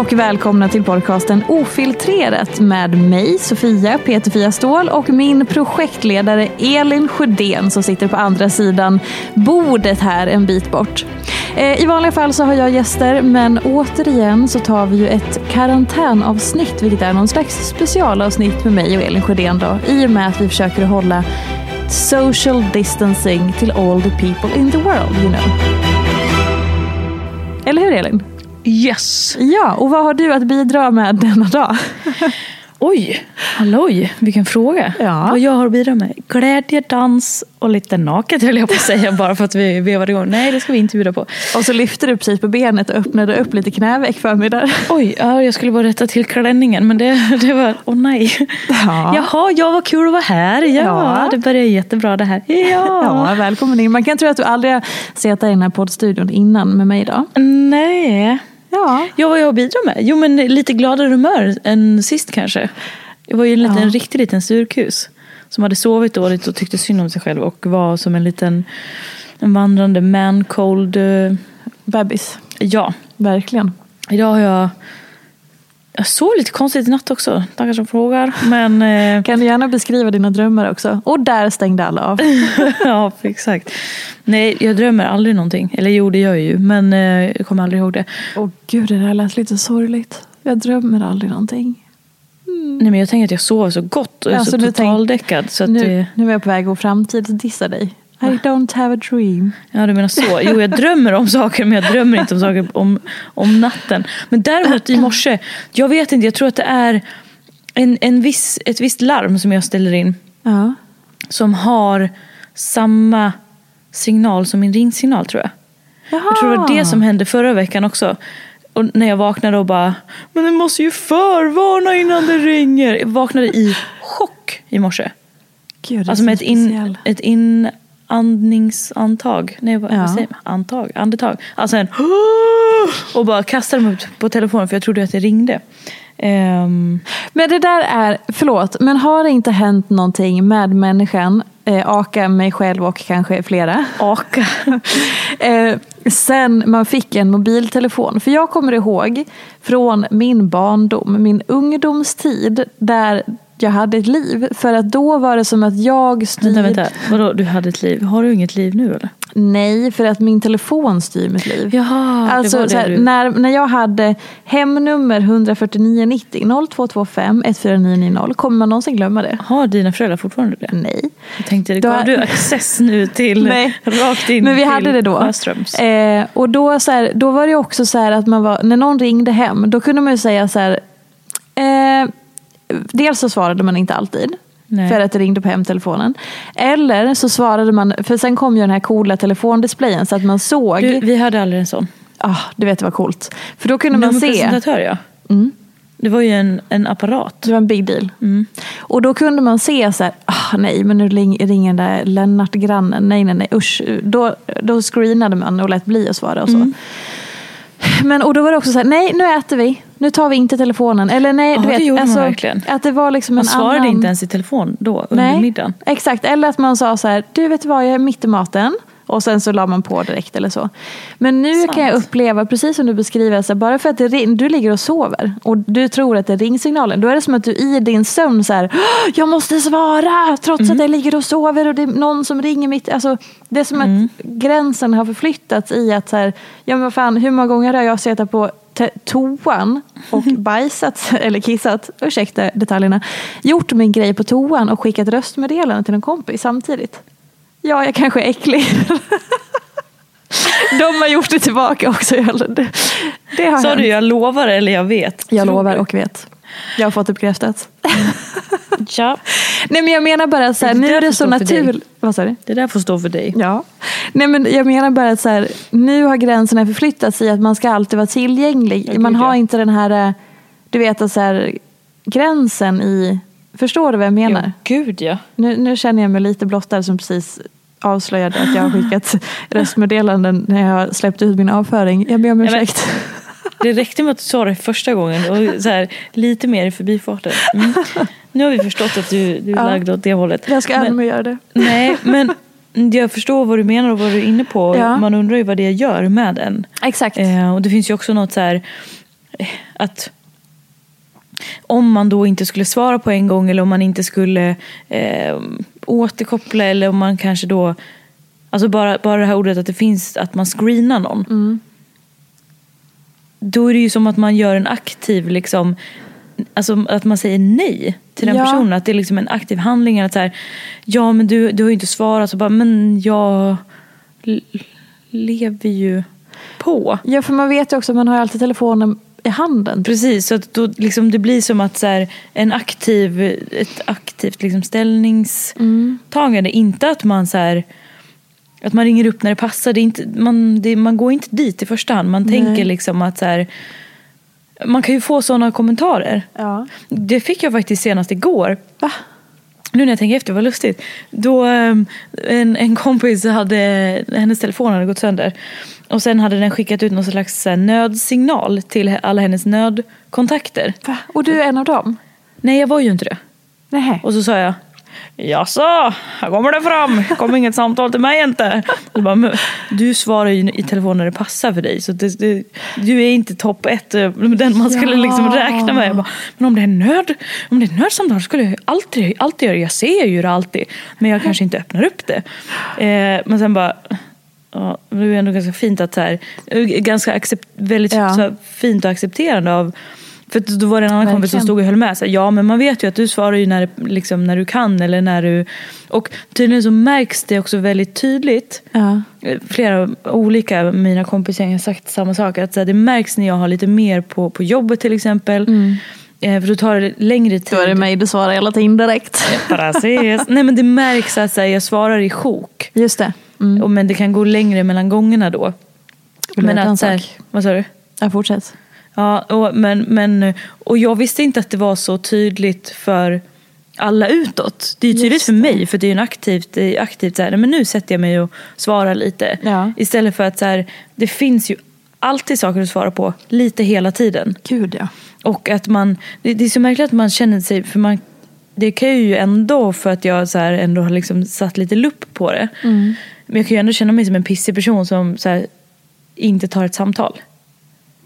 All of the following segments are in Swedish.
Och välkomna till podcasten Ofiltrerat med mig, Sofia Peterfia Ståhl och min projektledare Elin Sjödén som sitter på andra sidan bordet här en bit bort. Eh, I vanliga fall så har jag gäster men återigen så tar vi ju ett karantänavsnitt vilket är någon slags specialavsnitt med mig och Elin Sjödén då i och med att vi försöker hålla social distancing till all the people in the world, you know. Eller hur Elin? Yes! Ja, och vad har du att bidra med denna dag? Oj, halloj, vilken fråga. Ja. Vad jag har att bidra med? Glädje, dans och lite naket höll jag på att säga bara för att vi vevade igång. Nej, det ska vi inte bjuda på. Och så lyfter du precis på benet och öppnade upp lite knäveck för mig där. Oj, ja, jag skulle bara rätta till klänningen men det, det var, åh nej. Ja. Jaha, ja vad kul att vara här. Ja, Ja. det börjar jättebra det här. Ja. Ja, välkommen in. Man kan tro att du aldrig har suttit i den här poddstudion innan med mig då. Nej. Ja. Ja, vad jag har att bidra med? Jo, men lite gladare humör än sist kanske. Jag var ju en, liten, Ja. en riktig liten surkus. Som hade sovit dåligt och tyckte synd om sig själv och var som en liten en vandrande man cold. eh, Bebis, Ja, verkligen. idag har jag jag sov lite konstigt i natt också, tackar som frågar. Men eh, Kan du gärna beskriva dina drömmar också? Och där stängde alla av. ja, exakt. Nej, jag drömmer aldrig någonting. Eller jo, det gör jag ju. Men eh, jag kommer aldrig ihåg det. Åh gud, det där lät lite sorgligt. Jag drömmer aldrig någonting. Nej, men jag tänker att jag sover så gott och är Alltså, så tänk- totaldäckad. Så att Nu, det, nu är jag på väg att framtidsdissa dig. I don't have a dream. Ja, du menar så. Jo, jag drömmer om saker, men jag drömmer inte om saker om, om natten. Men däremot i morse, jag vet inte, jag tror att det är en, en viss, ett visst larm som jag ställer in. Ja. Som har samma signal som min ringsignal, tror jag. Jaha. Jag tror det var det som hände förra veckan också. Och när jag vaknade och bara, men det måste ju förvarna innan det ringer. Jag vaknade i chock i morse. Gud, Alltså med ett, in, ett inandningsantag. Nej, vad, Ja. vad säger man? Antag? Andetag. Alltså en... Och bara kastade mig upp på telefonen för jag trodde att det ringde. Ehm, Men det där är, förlåt, men har det inte hänt någonting med människan, eh, aka mig själv och kanske flera, aka. eh, sen man fick en mobiltelefon? För jag kommer ihåg från min barndom, min ungdomstid, där jag hade ett liv. För att då var det som att jag styrde... Vänta, vänta. Vadå, du hade ett liv? Har du inget liv nu eller? Nej, för att min telefon styr mitt liv. Jaha, Alltså, det det här, du... när, när jag hade hemnummer 14990 0225 14990, kommer man någonsin glömma det? Har dina föräldrar fortfarande det? Nej. Jag tänkte, Då- gav du access nu till Nej. rakt in Men vi till hade det då. Eh, och då, så här, då var det också så här att man var, när någon ringde hem, då kunde man ju säga så här. Eh, dels så svarade man inte alltid. Nej. För att det ringde på hemtelefonen. Eller så svarade man, för sen kom ju den här coola telefondisplayen så att man såg. Du, vi hade aldrig en sån. Ah, du vet det var coolt. För då kunde man se. Nummerpresentatör ja. Mm. Det var ju en, en apparat. Det var en big deal. Mm. Och då kunde man se så här, ah, nej men nu ring- ringer den där Lennart-grannen, nej nej nej usch. Då, då screenade man och lät bli att svara och så. Mm. Men och då var det också så här, nej nu äter vi, nu tar vi inte telefonen. Eller nej, Ja, du det vet, man alltså, verkligen. att det var liksom Man en svarade annan... inte ens i telefon då under Nej, middagen. exakt. Eller att man sa så här, du vet vad, jag är mitt i maten. Och sen så la man på direkt eller så. Men nu Sant. kan jag uppleva, precis som du beskriver, så här, bara för att ring, du ligger och sover och du tror att det är ringsignalen. Då är det som att du i din sömn så här, "Åh, jag måste svara trots Mm. att jag ligger och sover och det är någon som ringer mitt. Alltså, det är som Mm. att gränsen har förflyttats i att så här, ja men vad fan, hur många gånger har jag suttit på toan och bajsat eller kissat, ursäkta detaljerna, gjort min grej på toan och skickat röstmeddelande till en kompis samtidigt. Ja, jag kanske är äcklig. De har gjort det tillbaka också. Det, det har Sa hänt. du jag lovar eller jag vet? Jag Tror lovar och vet. Jag har fått det bekräftat. Ja, Nej men jag menar bara så här, Det nu är det så naturligt. Vad sa du? det där får stå för dig. Ja. Nej men jag menar bara att så här, nu har gränserna förflyttats i att man ska alltid vara tillgänglig. Man har inte den här, eh, du vet att så här, gränsen i, förstår du vad jag menar? Ja, gud ja. Nu, nu känner jag mig lite blottad som precis avslöjade att jag har skickat röstmeddelanden när jag har släppt ut min avföring. Jag ber om men- ursäkt. Det räckte med att du sa det första gången och så här, lite mer i förbifarten. Mm. Nu har vi förstått att du, du är Ja. lagd åt det hållet. Jag ska aldrig mer göra det. Nej, men jag förstår vad du menar och vad du är inne på. Ja. Man undrar ju vad det gör med en. Exakt. Eh, och det finns ju också något så här eh, att om man då inte skulle svara på en gång eller om man inte skulle eh, återkoppla eller om man kanske då Alltså bara, bara det här ordet att det finns att man screenar någon. Mm. Då är det ju som att man gör en aktiv liksom Alltså att man säger nej till den Ja. personen. Att det är liksom en aktiv handling. Att så här, ja men du, du har ju inte svarat. Så bara, men jag lever ju på. Ja, för man vet ju också man har ju alltid telefonen i handen. Precis, så att då liksom det blir som att så här, en aktiv, ett aktivt liksom ställningstagande. Inte att man så här, att man ringer upp när det passar. Det är inte, man, det, man går inte dit i första hand. Man tänker liksom att så här, man kan ju få sådana kommentarer. Ja. Det fick jag faktiskt senast igår. Va? Nu när jag tänker efter, vad lustigt. Då ehm, en, en kompis hade, hennes telefon hade gått sönder. Och sen hade den skickat ut någon slags här, nödsignal till alla hennes nödkontakter. Va? Och du är en av dem? Nej, jag var ju inte det. Nej. Och så sa jag, jaså, här kommer det fram. kom inget samtal till mig inte. Så bara, "Men du svarar ju i telefon när det passar för dig. Så det, det, du är inte topp ett, eh, den man skulle Ja. liksom räkna med. Bara, men om det är nöd, om det är nödsamtal skulle jag alltid, alltid göra. Jag ser ju det alltid. Men jag kanske inte öppnar upp det. Eh, men sen bara, ja, det är ändå ganska fint att så här, eh, ganska accept, väldigt Ja. så här, fint och accepterande av för då var det en annan kompis som Verkligen. stod och höll med. Så här, ja men man vet ju att du svarar ju när, liksom, när du kan eller när du... Och tydligen så märks det också väldigt tydligt. Ja. Flera olika mina kompisar har sagt samma sak. Att så här, det märks när jag har lite mer på, på jobbet till exempel. Eh, för då tar det längre tid. Då är det mig du svarar hela tiden direkt. Precis. Nej men det märks att så här, jag svarar i sjok. Just det. Mm. Och, men det kan gå längre mellan gångerna då. Men att, så här, vad sa du? Ja, fortsätt. Ja, och, men, men, och jag visste inte att det var så tydligt för alla utåt. Det är tydligt Just för mig för det är ju en aktivt, är aktivt så här, men nu sätter jag mig och svarar lite. Ja. Istället för att så här, det finns ju alltid saker att svara på lite hela tiden. Gud ja. Och att man, det, det är så märkligt att man känner sig, för man, det kan ju ändå för att jag så här ändå har liksom satt lite lupp på det. Mm. Men jag kan ju ändå känna mig som en pissig person som så här, inte tar ett samtal.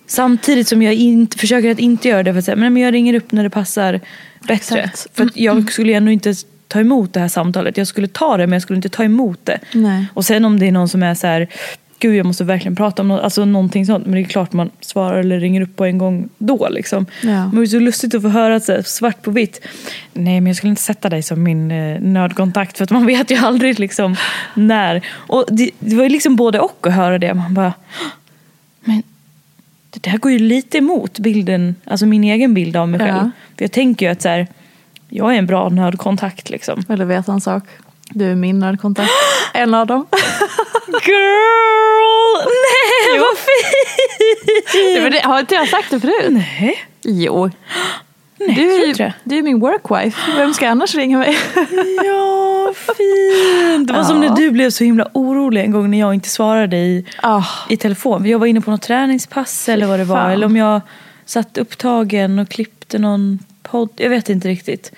Samtidigt som jag inte, försöker att inte göra det för att säga, men jag ringer upp när det passar bättre. Exakt. För att jag skulle ändå inte ta emot det här samtalet. Jag skulle ta det men jag skulle inte ta emot det. Nej. Och sen om det är någon som är så här, gud jag måste verkligen prata om något, alltså någonting sånt. Men det är klart man svarar eller ringer upp på en gång då liksom. Ja. Men det är så lustigt att få höra så här, svart på vitt. Nej men jag skulle inte sätta dig som min eh, nödkontakt för att man vet ju aldrig liksom när. Och det, det var ju liksom både och att höra det. Man bara, men det där går ju lite emot bilden, alltså min egen bild av mig Ja. själv. För jag tänker ju att så här, jag är en bra nödkontakt liksom. Vill du veta en sak? Du är min nördkontakt. En av dem. Girl! Nej vad fint! Men det, har inte jag sagt det förut? Nej. Jo. Nej, Du är, ju, du är min workwife. Vem ska annars ringa mig? Ja, fint. Det var som Ja. när du blev så himla orolig en gång när jag inte svarade i, Ah, i telefon. Jag var inne på något träningspass eller vad det var. fan. Eller om jag satt upptagen och klippte någon podd. Jag vet inte riktigt.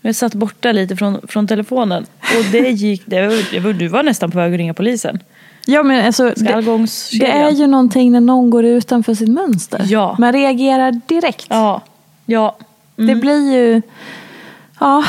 Men jag satt borta lite från, från telefonen. Och det gick, det var, du var nästan på väg att ringa polisen. ja, men alltså, det, det är ju någonting när någon går utanför sitt mönster. Ja. Man reagerar direkt. Ja. Ja. Det blir ju... Ja,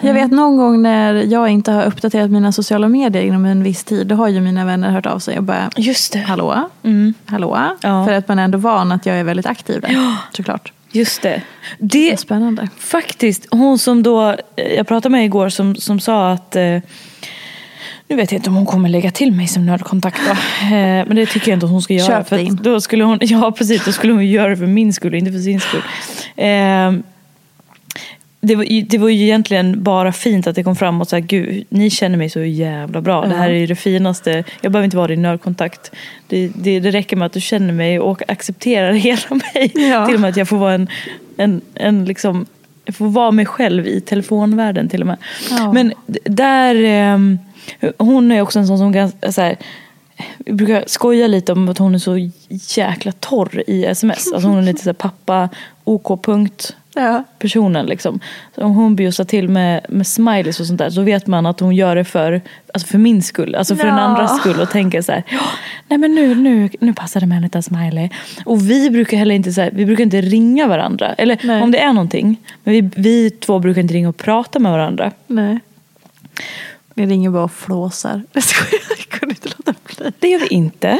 jag vet någon gång när jag inte har uppdaterat mina sociala medier inom en viss tid. Då har ju mina vänner hört av sig och bara Just det. Hallå? Mm. Hallå? Ja. För att man är ändå van att jag är väldigt aktiv där. Ja. Såklart. Just det. Det Det är spännande. Faktiskt, hon som då, eh, jag pratade med igår som, som sa att eh, nu vet jag inte om hon kommer lägga till mig som nödkontakt då. Eh, men det tycker jag inte att hon ska göra. Köp för då skulle hon, ja precis, då skulle hon göra det för min skull och inte för sin skull. Eh, det var, ju- det var ju egentligen bara fint att det kom fram och så här, gud, ni känner mig så jävla bra. Det här är ju det finaste. Jag behöver inte vara din nödkontakt. Det, det, det räcker med att du känner mig och accepterar hela mig. Ja. Till och med att jag får vara en, en, en liksom, jag får vara mig själv i telefonvärlden till och med. Ja. Men där, ehm, hon är också en sån som ganska så här, vi brukar skoja lite om att hon är så jäkla torr i sms. Alltså hon är lite så här pappa, OK-punkt Ja. personen liksom. Så om hon bjussar till med, med smileys och sånt där så vet man att hon gör det för, alltså för min skull. Alltså för den Ja. andras skull och tänker så här, "Ja, nej men nu, nu, nu passar det med en liten smiley. Och vi brukar heller inte, så här, vi brukar inte ringa varandra. Eller Nej. om det är någonting. Men vi, vi två brukar inte ringa och prata med varandra. Nej. Ni ringer bara och flåsar. Jag jag kunde inte låta bli. Det gör vi inte.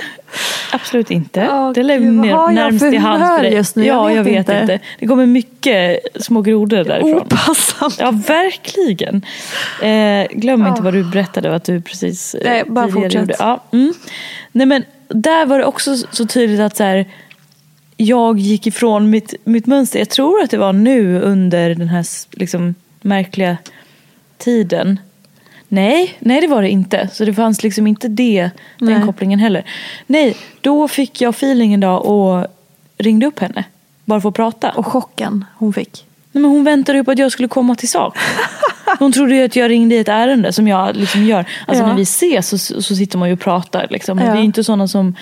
Absolut inte. Åh, det vad ner jag närmst i hand för dig. just nu? Jag Ja, vet jag vet inte. inte. Det kommer mycket små grodor därifrån. Opassande. Ja, verkligen. Eh, glöm inte vad du berättade att du precis eh, Nej, bara fortsätt. Ja, mm. Nej, men där var det också så tydligt att så här, jag gick ifrån mitt, mitt mönster. Jag tror att det var nu under den här liksom, märkliga tiden. Nej, nej det var det inte. Så det fanns liksom inte det, den Nej. kopplingen heller. Nej, då fick jag feeling en dag och ringde upp henne. Bara för att prata. Och chocken hon fick. Nej, men hon väntade ju på att jag skulle komma till sak. Hon trodde ju att jag ringde i ett ärende som jag liksom gör. Alltså Ja. när vi ses så, så sitter man ju och pratar. Liksom. Men Ja. vi är inte sådana som...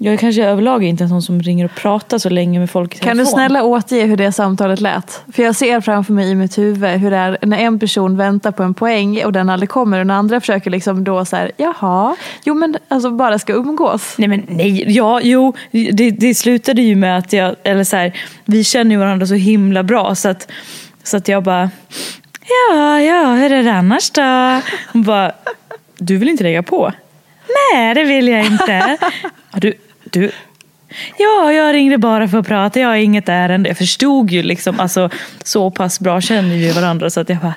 Jag är kanske överlag inte en sån som ringer och pratar så länge med folk i Kan telefon. du snälla återge hur det samtalet lät? För jag ser framför mig i mitt huvud hur det är när en person väntar på en poäng och den aldrig kommer och den andra försöker liksom då så här, jaha, jo men alltså bara ska umgås. Nej men nej, ja, jo, det, det slutade ju med att jag, eller så här, vi känner ju varandra så himla bra så att, så att jag bara, ja, ja, hur är det annars då? Hon bara, du vill inte lägga på? Nej, det vill jag inte. Ja, Du, du, ja, jag ringde bara för att prata, jag har inget ärende. Jag förstod ju liksom, alltså så pass bra känner vi varandra så att jag bara,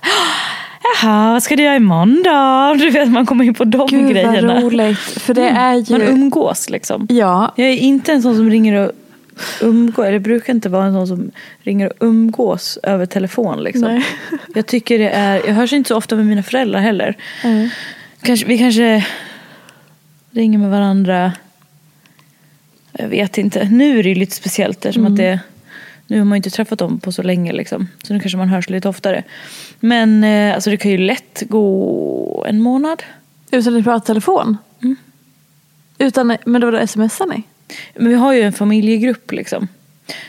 jaha, vad ska du göra imorgon då? Du vet, man kommer in på de Gud grejerna. vad roligt. För det är ju... Man umgås liksom. Ja, Jag är inte en sån som ringer och umgås. Det brukar inte vara en sån som ringer och umgås över telefon. Liksom. Nej. Jag tycker det är, jag hörs inte så ofta med mina föräldrar heller. Mm. Kanske, vi kanske ringer med varandra. Jag vet inte. Nu är det ju lite speciellt eftersom Mm. att det nu har man ju inte träffat dem på så länge liksom. Så nu kanske man hörs lite oftare. Men eh, alltså det kan ju lätt gå en månad. utan att prata telefon. Utan, men då, smsar ni? Men vi har ju en familjegrupp liksom.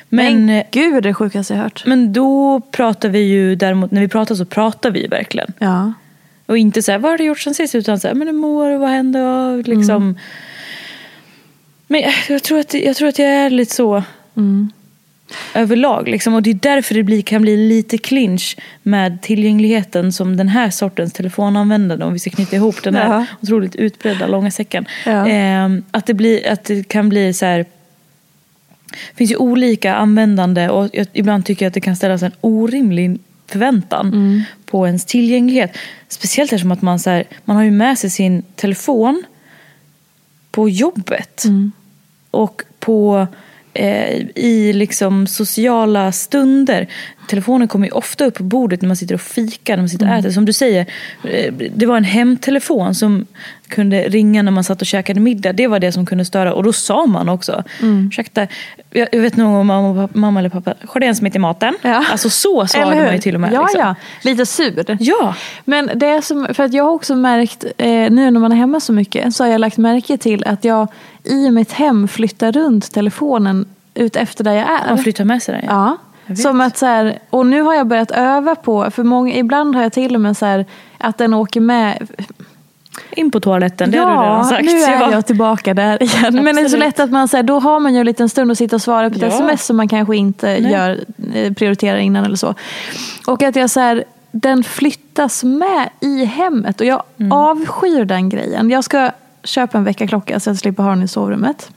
Men, Men eh, gud det är det sjukaste jag hört. men då pratar vi ju däremot, när vi pratar så pratar vi verkligen. Ja. Och inte så här, vad har du gjort sen sist? Utan så här, men hur mår du? Vad hände? Och liksom. Men jag, tror att, jag tror att jag är lite så överlag. Liksom. Och det är därför det blir, kan bli lite clinch med tillgängligheten som den här sortens telefonanvändande. Om vi ska knyta ihop den här Ja. otroligt utbredda långa säcken. Ja. Ehm, att, det blir, att det kan bli så här. Det finns ju olika användande och jag, ibland tycker jag att det kan ställas en orimlig förväntan på ens tillgänglighet. Speciellt eftersom att man, så här, man har ju med sig sin telefon på jobbet. Och på, eh, i liksom sociala stunder telefonen kommer ju ofta upp på bordet när man sitter och fikar, när man sitter och äter. Som du säger, eh, det var en hemtelefon som kunde ringa när man satt och käkade middag. Det var det som kunde störa. Och då sa man också, mm. ursäkta, jag, jag vet nog om mamma, mamma eller pappa, har det ens mitt i maten? Ja. Alltså så svarade man ju till och med. Ja, liksom. ja. Lite sur. ja. Men det är som, för att jag har också märkt, eh, nu när man är hemma så mycket, så har jag lagt märke till att jag i mitt hem flyttar runt telefonen ut efter där jag är. Man flyttar med sig den. Ja. Vet. Som att så här, och nu har jag börjat öva på, för många, ibland har jag till och med så här, att den åker med. In på toaletten, det har du ja, redan sagt. nu är Ja. jag tillbaka där igen. Men det är så lätt att man säger, då har man ju en liten stund att sitta och svara på ett Ja. sms som man kanske inte Nej. gör, eh, prioriterar innan eller så. Och att jag så här, den flyttas med i hemmet och jag Mm. avskyr den grejen. Jag ska köpa en väckarklocka så jag slipper ha den i sovrummet.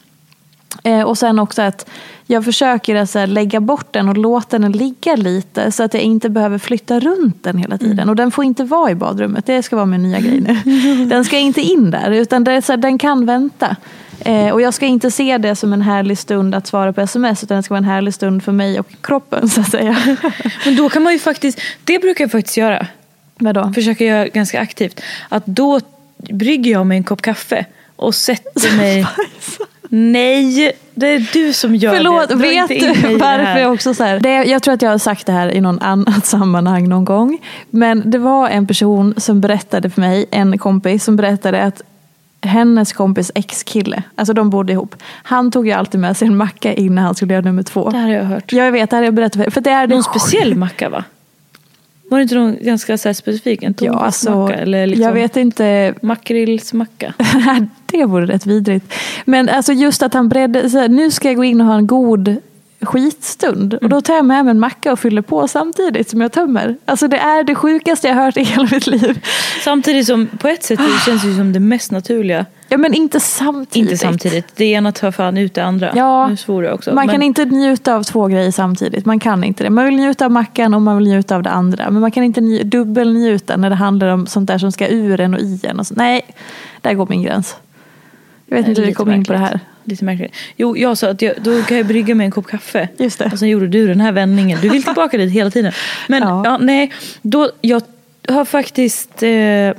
Eh, och sen också att jag försöker att så här, lägga bort den och låta den ligga lite så att jag inte behöver flytta runt den hela tiden. Mm. Och den får inte vara i badrummet, det ska vara min nya grej nu. Den ska inte in där, utan det så här, den kan vänta. Eh, och jag ska inte se det som en härlig stund att svara på sms utan det ska vara en härlig stund för mig och kroppen så att säga. Men då kan man ju faktiskt, det brukar jag faktiskt göra. Vadå? Försöker göra ganska aktivt. Att då brygger jag mig en kopp kaffe och sätter mig... Nej, det är du som gör Förlåt, det. Dra vet du varför jag också så här, det, Jag tror att jag har sagt det här i någon annat sammanhang någon gång. Men det var en person som berättade för mig, en kompis, som berättade att hennes kompis ex-kille, alltså de bodde ihop. Han tog ju alltid med sig en macka in när han skulle göra nummer två. Det här har jag hört. Jag vet, det här har jag berättat för För det är det Någon speciell macka va? Var det inte någon ganska så specifik? En Ja, alltså, eller liksom jag vet inte. makrillsmacka? det vore rätt vidrigt. Men alltså just att han bredde, så här, nu ska jag gå in och ha en god skitstund. Och då tar jag med mig en macka och fyller på samtidigt som jag tömmer. Alltså det är det sjukaste jag hört i hela mitt liv. Samtidigt som på ett sätt det känns det som det mest naturliga. Ja men inte samtidigt. Inte samtidigt. Det ena tar fan ut det andra. Ja, nu svor jag också. Man men- kan inte njuta av två grejer samtidigt. Man kan inte det. Man vill njuta av mackan och man vill njuta av det andra. Men man kan inte nj- dubbelnjuta när det handlar om sånt där som ska ur en och i en. Och så. Nej, där går min gräns. Jag vet inte hur vi kom in på det här. märkligt. Lite märkligt. Jo, jag sa att jag, då kan jag brygga mig en kopp kaffe. Just det. Och sen gjorde du den här vändningen. Du vill tillbaka dit hela tiden. Men Ja. ja. nej, då, jag har faktiskt eh,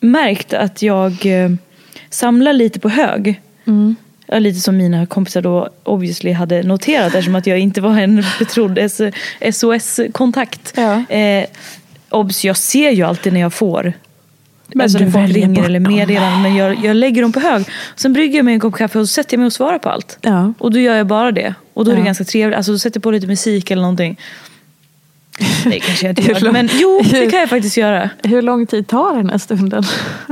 märkt att jag eh, samlar lite på hög. Mm. Lite som mina kompisar då obviously hade noterat eftersom att jag inte var en betrodd SOS-kontakt. Ja. Eh, obs, jag ser ju alltid när jag får Men alltså du när folk ringer eller dem. meddelanden. Men jag, jag lägger dem på hög. Sen brygger jag mig en kopp kaffe och så sätter jag mig och svarar på allt. Ja. Och då gör jag bara det. Och då är det Ja. ganska trevligt. Alltså då sätter jag på lite musik eller någonting. Det kanske jag inte Hur gör. Men jo, det kan jag faktiskt göra. Hur lång tid tar den här stunden?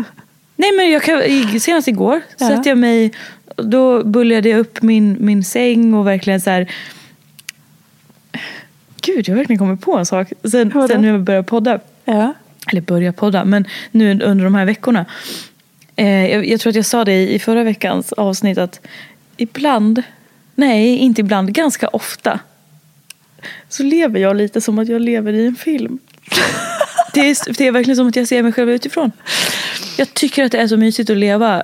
Nej men jag kan, senast igår Ja. satte jag mig, då bullade jag upp min, min säng och verkligen så här. Gud, jag har verkligen kommit på en sak. Sen, sen när jag började podda. Ja. Eller börja podda, men nu under de här veckorna. Eh, jag, jag tror att jag sa det i, i förra veckans avsnitt att ibland, nej inte ibland, ganska ofta så lever jag lite som att jag lever i en film. det, är, det är verkligen som att jag ser mig själv utifrån. Jag tycker att det är så mysigt att leva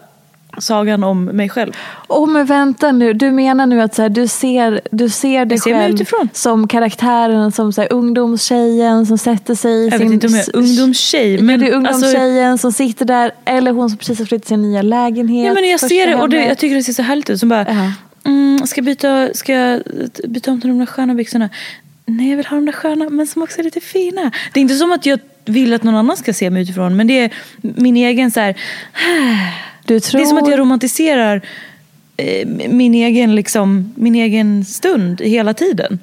sagan om mig själv. Åh men vänta nu, du menar nu att så här, du, ser, du ser dig Jag ser själv som karaktären, som så här, ungdomstjejen som sätter sig i Jag sin... vet inte om jag är ungdomstjej. Men, är alltså, ungdomstjejen som sitter där, eller hon som precis har flyttat sin nya lägenhet. Ja, men jag ser det och det, jag tycker det ser så härligt ut. Som bara, Ja. mm, ska, jag byta, ska jag byta om till de där sköna byxorna? Nej, jag vill ha de där sköna men som också är lite fina. Det är inte som att jag vill att någon annan ska se mig utifrån. Men det är min egen så här. du tror... Det är som att jag romantiserar eh, min, egen, liksom, min egen stund hela tiden.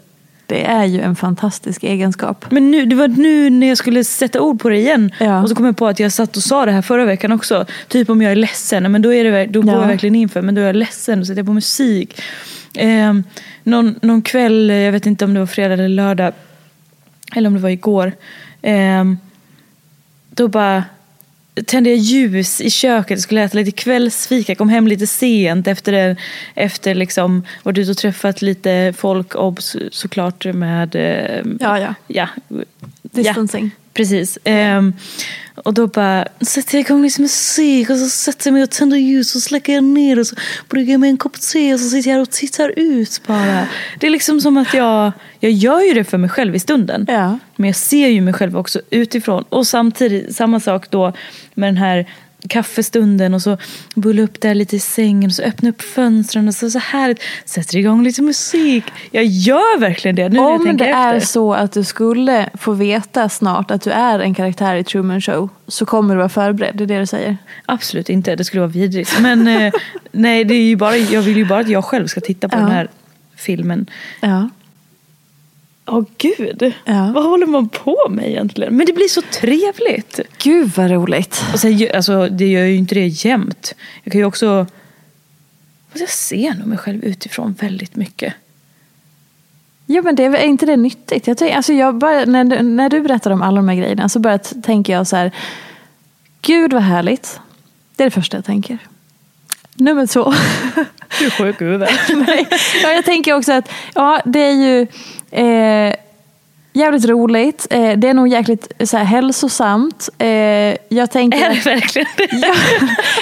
Det är ju en fantastisk egenskap. Men nu, det var nu när jag skulle sätta ord på det igen. Ja. Och så kom jag på att jag satt och sa det här förra veckan också. Typ om jag är ledsen, men då, är det, då går Ja. jag verkligen in för Men då är jag ledsen och sätter jag på musik. Eh, någon, någon kväll, jag vet inte om det var fredag eller lördag. Eller om det var igår. Eh, då bara tände jag ljus i köket, skulle äta lite kvällsfika, kom hem lite sent efter, det, efter liksom, varit ute och träffat lite folk, obs såklart med eh, Ja, ja. Ja, Distancing. ja, Precis. Ehm, och då bara sätter jag igång lite musik och så sätter jag mig och tänder ljus och släcker jag ner och så brygger jag mig en kopp te och så sitter jag och tittar ut bara. Det är liksom som att jag, jag gör ju det för mig själv i stunden. Ja. Men jag ser ju mig själv också utifrån. Och samtidigt, samma sak då med den här kaffestunden och så bulla upp där lite i sängen och så öppna upp fönstren och så, så härligt. Sätter igång lite musik. Jag gör verkligen det nu när jag Om tänker det efter. är så att du skulle få veta snart att du är en karaktär i Truman Show så kommer du vara förberedd, det är det du säger? Absolut inte, det skulle vara vidrigt. Men eh, nej, det är ju bara, jag vill ju bara att jag själv ska titta på Ja. den här filmen. Ja. Åh gud, Ja. vad håller man på med egentligen? Men det blir så trevligt. Gud vad roligt. Och sen, alltså, det gör ju inte det jämt. Jag kan ju också... Jag ser nog mig själv utifrån väldigt mycket. Ja men det är, inte det nyttigt? Jag tänk, alltså jag bara, när, du- när du berättar om alla de här grejerna så bara t- tänker jag så här. Gud vad härligt. Det är det första jag tänker. Nummer två. Du är sjuk i huvudet. Ja, jag tänker också att ja, det är ju eh, jävligt roligt. Eh, det är nog jäkligt så här, hälsosamt. Eh, jag tänker Är det verkligen ja,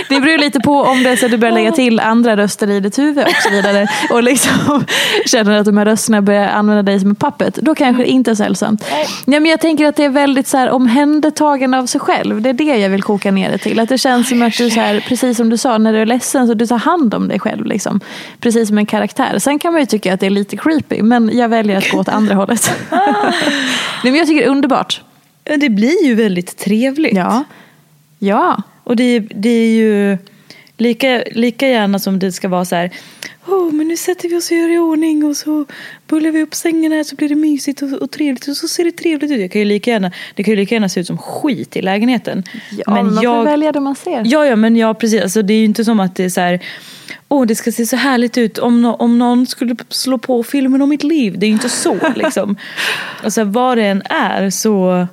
det beror lite på om det är så att du börjar lägga till andra röster i ditt huvud och så vidare. Och liksom känner att de här rösterna börjar använda dig som en puppet. Då kanske det inte är så hälsosamt. Ja, men jag tänker att det är väldigt så här, omhändertagande av sig själv. Det är det jag vill koka ner det till. Att det känns som att du, så här, precis som du sa, när du är ledsen så du tar hand om dig själv. Liksom. Precis som en karaktär. Sen kan man ju tycka att det är lite creepy, men jag väljer att gå åt andra hållet. Nej, men jag tycker det är underbart. Det blir ju väldigt trevligt. Ja. Ja. Och det, det är ju lika, lika gärna som det ska vara så här. Oh, men nu sätter vi oss och gör i ordning och så bullar vi upp sängen här så blir det mysigt och, och trevligt och så ser det trevligt ut. Jag kan ju lika gärna, det kan ju lika gärna se ut som skit i lägenheten. Ja, men man får välja det man ser. Ja, ja, men ja, precis. Alltså, det är ju inte som att det är så här. Åh, det ska se så härligt ut om, nå- om någon skulle slå på filmen om mitt liv. Det är ju inte så liksom. alltså, vad det än är så...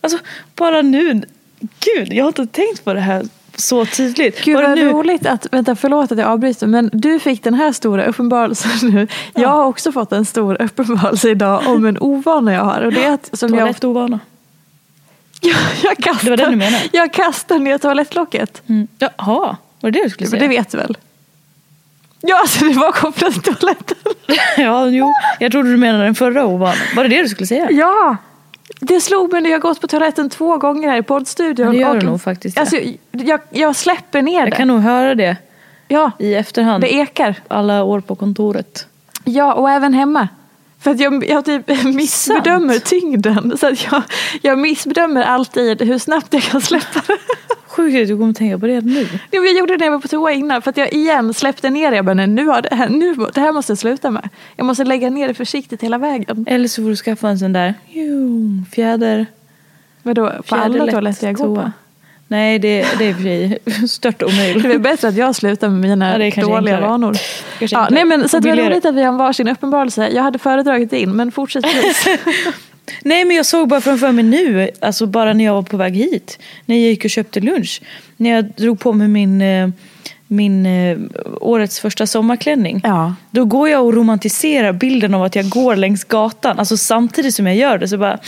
Alltså, bara nu... Gud, jag har inte tänkt på det här så tydligt. Gud vad nu, roligt att, vänta förlåt att jag avbryter, men du fick den här stora uppenbarelsen nu. Jag har också fått en stor uppenbarelse idag om en ovana jag har. Och det är att, som jag, Toalettovana. jag, jag, kastar, Det var den du menade? jag kastar ner toalettlocket. Mm. Jaha, var det det du skulle säga? det vet du väl? Ja, alltså det var kopplat till toaletten. ja, jo. Jag trodde du menade den förra ovanan. Var det det du skulle säga? Ja! Det slog mig när jag gått på toaletten två gånger här i poddstudion. Det gör du nog faktiskt, ja. Alltså, jag, jag släpper ner Jag det. kan nog höra det Ja, i efterhand. det ekar. Alla år på kontoret. Ja, och även hemma. För att jag, jag typ missbedömer tyngden. Så att jag, jag missbedömer alltid hur snabbt jag kan släppa det. Sjukt att du kommer tänka på det nu. Men Jag gjorde det när jag var på toa innan. För att jag igen släppte ner det. Jag bara, nej, nu har det, här, nu, det här måste jag sluta med. Jag måste lägga ner det försiktigt hela vägen. Eller så får du skaffa en sån där jo, fjäder. Vadå, på alla toaletter jag går på? Nej, det, det är i och för sig stört omöjligt. Det är bättre att jag slutar med mina Ja, dåliga enklare. vanor. Ja, nej, men, så det var roligt att vi har varsin uppenbarelse. Jag hade föredragit in, men fortsätt. Nej, men jag såg bara framför mig nu, alltså bara när jag var på väg hit, när jag gick och köpte lunch, när jag drog på mig min, eh, min eh, årets första sommarklänning. Ja. Då går jag och romantiserar bilden av att jag går längs gatan, alltså samtidigt som jag gör det så bara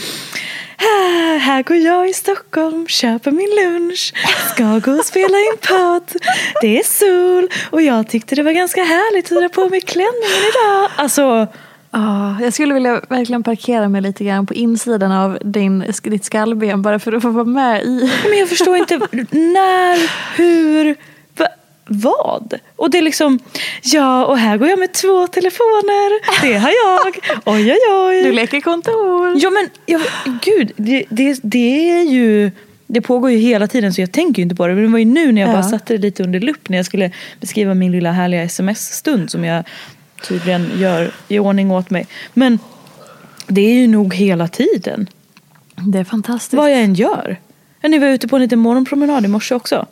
här, här går jag i Stockholm, köper min lunch, ska gå och spela in podd. Det är sol och jag tyckte det var ganska härligt att dra på mig klänningen idag. Alltså, Ah, jag skulle vilja verkligen parkera mig lite grann på insidan av din, ditt skallben bara för att få vara med i. Men jag förstår inte när, hur, va, vad? Och det är liksom, ja och här går jag med två telefoner, det har jag, oj oj oj. Du leker kontor. Ja men jag, gud, det, det, det är ju, det pågår ju hela tiden så jag tänker ju inte på det. Men det var ju nu när jag Ja. bara satte det lite under lupp när jag skulle beskriva min lilla härliga sms-stund som jag tydligen gör i ordning åt mig. Men det är ju nog hela tiden. Det är fantastiskt. Vad jag än gör. Ja, ni var ute på en liten morgonpromenad i morse också.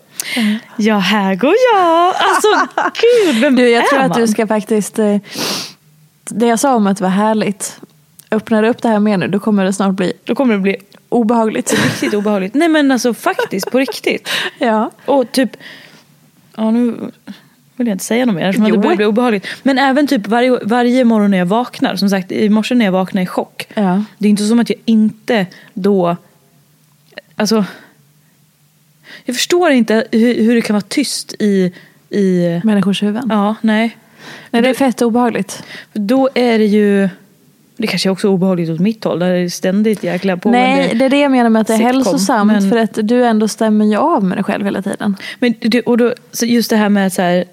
Ja, här går jag. Alltså gud, vem Du, jag är tror att man? du ska faktiskt... eh, Det jag sa om att det var härligt. Öppnar du upp det här mer nu, då kommer det snart bli Då kommer det bli obehagligt. riktigt obehagligt. Nej men alltså faktiskt, på riktigt. Ja. Och typ, ja nu vill jag inte säga något mer eftersom Jo. det börjar bli obehagligt. Men även typ varje, varje morgon när jag vaknar, som sagt i morse när jag vaknade i chock. Ja. Det är inte som att jag inte då alltså, jag förstår inte hur, hur det kan vara tyst i, i Människors huvuden. ja, nej. Nej, det är fett obehagligt. Då är det ju, det kanske är också obehagligt åt mitt håll, där det är ständigt jäkla på. Nej, det är det jag menar med att det är sitcom, hälsosamt. men- För att du ändå stämmer ju av med dig själv hela tiden. Men och då, så just det här med att så här,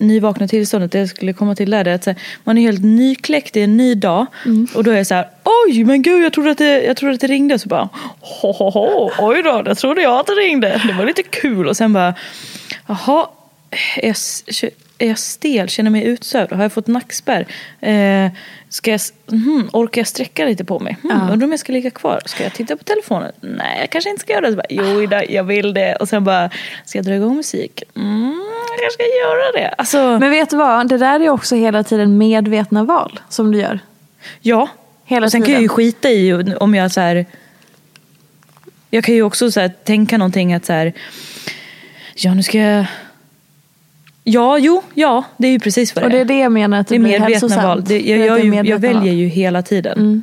nyvakna tillståndet, det jag skulle komma till där, det är att här, man är helt nykläckt, det är en ny dag. Och då är jag så här, oj men gud jag trodde att det, jag trodde att det ringde. Så bara, ho, ho, ho, oj då, det trodde jag att det ringde. Det var lite kul. Och sen bara, jaha, är jag, är jag stel, känner mig utsövd, har jag fått nackspärr? Eh, ska jag, hmm, orkar jag sträcka lite på mig? Hmm, Ja. Undrar om jag ska ligga kvar? Ska jag titta på telefonen? Nej, jag kanske inte ska göra det. Så bara, jo, Ida, jag vill det. Och sen bara, ska jag dra igång musik? Mm, jag kanske ska göra det. Alltså, Men vet du vad? Det där är också hela tiden medvetna val som du gör. ja. Hela och sen kan tiden. jag ju skita i om jag så här... Jag kan ju också så här, tänka någonting att så här... Ja, nu ska jag... Ja, jo, ja, det är ju precis vad det Och det är det jag menar att det, Det är blir medvetna hälsosamt. val. Det, jag, jag, är jag medvetna väljer. Mm. ju hela tiden.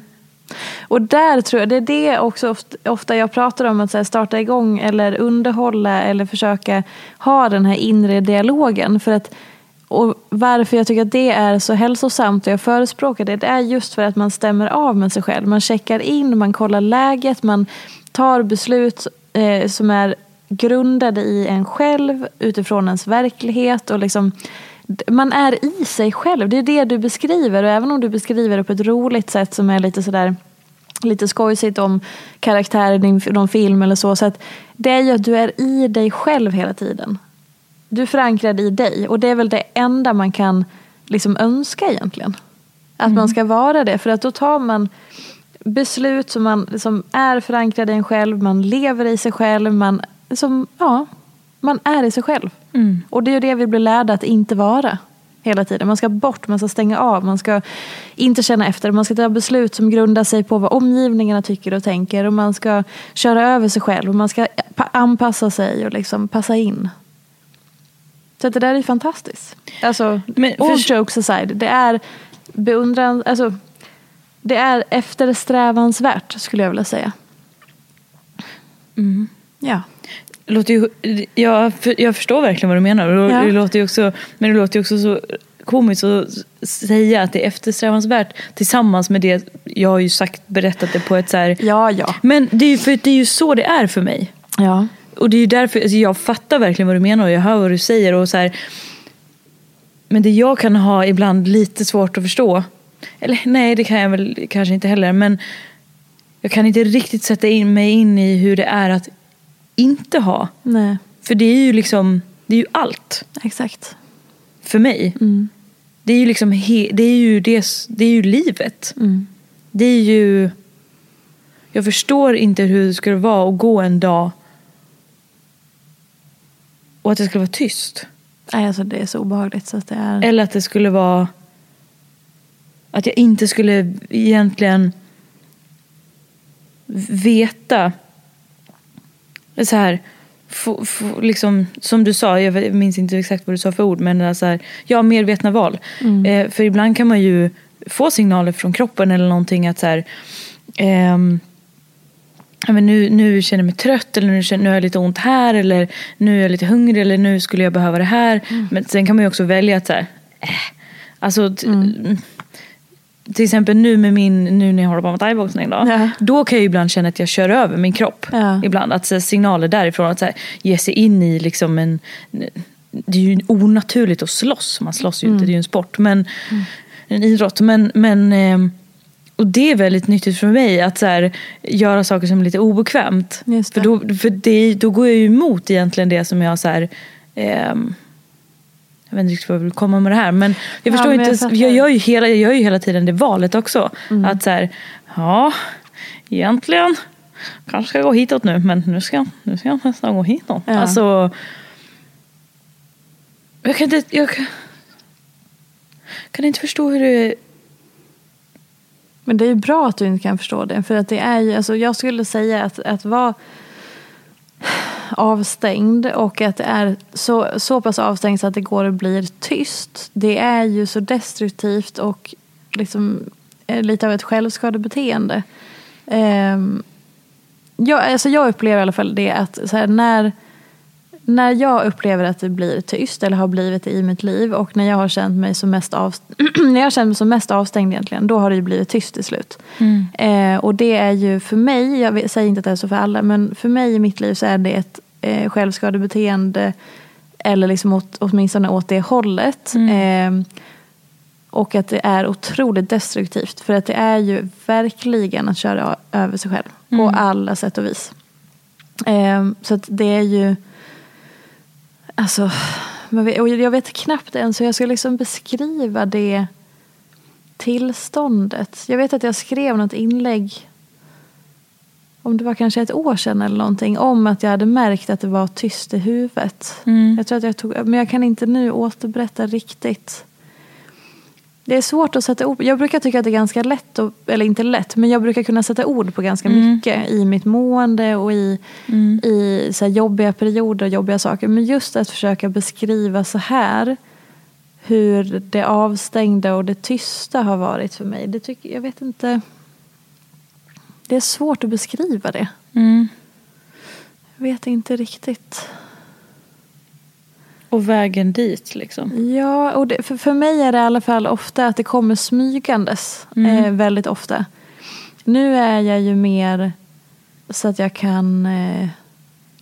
Och där tror jag, det är det också ofta, jag pratar om att så starta igång eller underhålla eller försöka ha den här inre dialogen. För att, och varför jag tycker att det är så hälsosamt och jag förespråkar det, det är just för att man stämmer av med sig själv. Man checkar in, man kollar läget, man tar beslut eh, som är grundade i en själv utifrån ens verklighet. och liksom man är i sig själv, det är det du beskriver. Och även om du beskriver det på ett roligt sätt som är lite sådär lite skojsigt om karaktären i någon film eller så. så att det är ju att du är i dig själv hela tiden. Du är förankrad i dig och det är väl det enda man kan liksom önska egentligen. Att man ska vara det. För att då tar man beslut som, man, som är förankrade i en själv, man lever i sig själv, man, som, ja, man är i sig själv. Och det är ju det vi blir lärda att inte vara hela tiden. Man ska bort, man ska stänga av, man ska inte känna efter. Man ska ta beslut som grundar sig på vad omgivningarna tycker och tänker. Och man ska köra över sig själv och man ska pa- anpassa sig och liksom passa in. Så det där är fantastiskt. Alltså, Men all för- jokes aside, det är beundran, alltså, det är eftersträvansvärt skulle jag vilja säga. Ja. Låter ju, jag, jag förstår verkligen vad du menar. Ja. det låter ju också, men det låter ju också så komiskt att säga att det är eftersträvansvärt tillsammans med det. Jag har ju sagt, berättat det på ett så här... Ja, ja. Men det är ju, för det är ju så det är för mig. Ja. Och det är ju därför, alltså jag fattar verkligen vad du menar och jag hör vad du säger. Och så här, men det jag kan ha ibland lite svårt att förstå. Eller nej, det kan jag väl kanske inte heller. Men jag kan inte riktigt sätta in mig in i hur det är att inte ha. Nej, För det är ju liksom, det är ju allt exakt. för mig. Det är ju liksom, he, det är ju, det, det är ju livet. Det är ju, jag förstår inte hur det skulle vara att gå en dag och att det skulle vara tyst. Nej, alltså det är så obehagligt så att det är... Eller att det skulle vara att jag inte skulle egentligen veta så här, få, få, liksom, som du sa, jag minns inte exakt vad du sa för ord, men så här, ja, medvetna val. Eh, för ibland kan man ju få signaler från kroppen eller någonting att så här, ehm, ja, men nu, nu känner jag mig trött eller nu, känner, nu har jag lite ont här eller nu är jag lite hungrig eller nu skulle jag behöva det här. Men sen kan man ju också välja att så här, äh, alltså, t- till exempel nu med min, nu när jag håller på med thaiboxning då. Ja. Då kan jag ibland känna att jag kör över min kropp. Ja. Ibland att så signaler därifrån att så här, ge sig in i liksom en, det är ju onaturligt att slåss. Man slåss ju inte, det är ju en sport. Men, En idrott. Men, men ehm, och det är väldigt nyttigt för mig att så här, göra saker som är lite obekvämt. För, då, för det, då går jag ju emot egentligen det som jag så här, ehm, jag vet inte riktigt vad jag vill komma med det här. Men jag Ja, förstår men jag inte. fattar. Jag, gör ju hela, jag gör ju hela tiden det valet också. Mm. Att så här, ja, egentligen kanske ska jag gå hitåt nu. Men nu ska, jag- nu ska jag nästan gå hitåt. Ja. Alltså, jag kan inte, jag kan, kan inte förstå hur det Men det är ju bra att du inte kan förstå det. För att det är ju, alltså jag skulle säga att, att vara avstängd och att det är så, så pass avstängd så att det går och blir tyst. Det är ju så destruktivt och liksom eh, lite av ett självskadebeteende. Ehm, jag, alltså jag upplever i alla fall det att så här, när, när jag upplever att det blir tyst eller har blivit det i mitt liv och när jag har känt mig som mest, av, när jag har känt mig som mest avstängd egentligen, då har det ju blivit tyst till slut. Mm. Eh, och det är ju för mig, jag säger inte att det är så för alla, men för mig i mitt liv så är det ett eh, självskadebeteende eller liksom åt, åtminstone åt det hållet. Mm. Eh, och att det är otroligt destruktivt. För att det är ju verkligen att köra över sig själv. Mm. På alla sätt och vis. Eh, så att det är ju... Alltså... Och jag vet knappt ens hur jag ska liksom beskriva det tillståndet. Jag vet att jag skrev något inlägg om det var kanske ett år sedan eller någonting, om att jag hade märkt att det var tyst i huvudet. Mm. Jag tror att jag tog, men jag kan inte nu återberätta riktigt. Det är svårt att sätta ord Jag brukar tycka att det är ganska lätt, och, eller inte lätt, men jag brukar kunna sätta ord på ganska mm. mycket i mitt mående och i, mm. i så jobbiga perioder och jobbiga saker. Men just att försöka beskriva så här hur det avstängda och det tysta har varit för mig. Det tycker, jag vet inte. Det är svårt att beskriva det. Mm. Jag vet inte riktigt. Och vägen dit liksom? Ja, och det, för, för mig är det i alla fall ofta att det kommer smygandes. Mm. Eh, väldigt ofta. Nu är jag ju mer så att jag kan eh,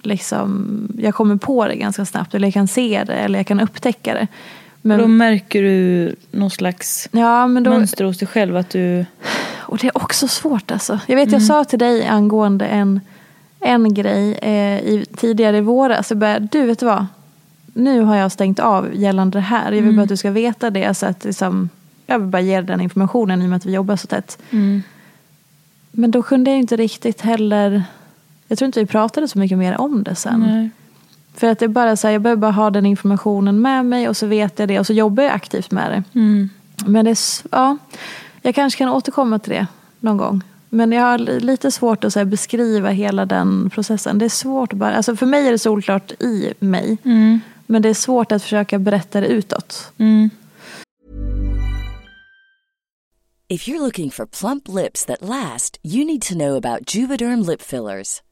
liksom, jag kommer på det ganska snabbt. Eller jag kan se det eller jag kan upptäcka det. Men, då märker du någon slags ja, då, mönster hos dig själv? Att du... Och det är också svårt alltså. Jag vet, mm. jag sa till dig angående en, en grej eh, i, tidigare i våras. Jag bara, du vet du vad? Nu har jag stängt av gällande det här. Jag vill mm. bara att du ska veta det. Så att liksom, jag vill bara ge dig den informationen i och med att vi jobbar så tätt. Mm. Men då kunde jag inte riktigt heller... Jag tror inte vi pratade så mycket mer om det sen. Nej. För att det är bara så här, jag behöver bara ha den informationen med mig och så vet jag det och så jobbar jag aktivt med det. Mm. Men det är, ja, jag kanske kan återkomma till det någon gång. Men jag har lite svårt att här, beskriva hela den processen. Det är svårt bara, alltså för mig är det solklart i mig. Mm. Men det är svårt att försöka berätta det utåt. Mm. If you're looking for plump lips that last, you need to know about Juvederm lip fillers.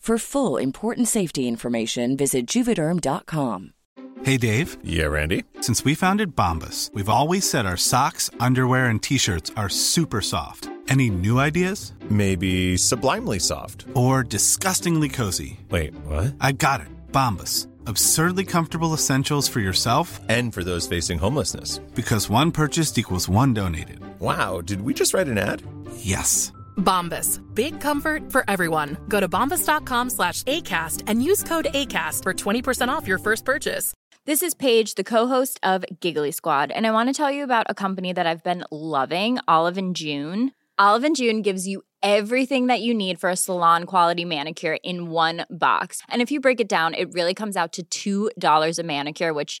For full important safety information, visit juvederm.com. Hey, Dave. Yeah, Randy. Since we founded Bombus, we've always said our socks, underwear, and t shirts are super soft. Any new ideas? Maybe sublimely soft. Or disgustingly cozy. Wait, what? I got it. Bombus. Absurdly comfortable essentials for yourself and for those facing homelessness. Because one purchased equals one donated. Wow, did we just write an ad? Yes. Bombas. Big comfort for everyone. Go to bombas.com slash ACAST and use code ACAST for 20% off your first purchase. This is Paige, the co-host of Giggly Squad, and I want to tell you about a company that I've been loving, Olive and June. Olive and June gives you everything that you need for a salon quality manicure in one box. And if you break it down, it really comes out to $2 a manicure, which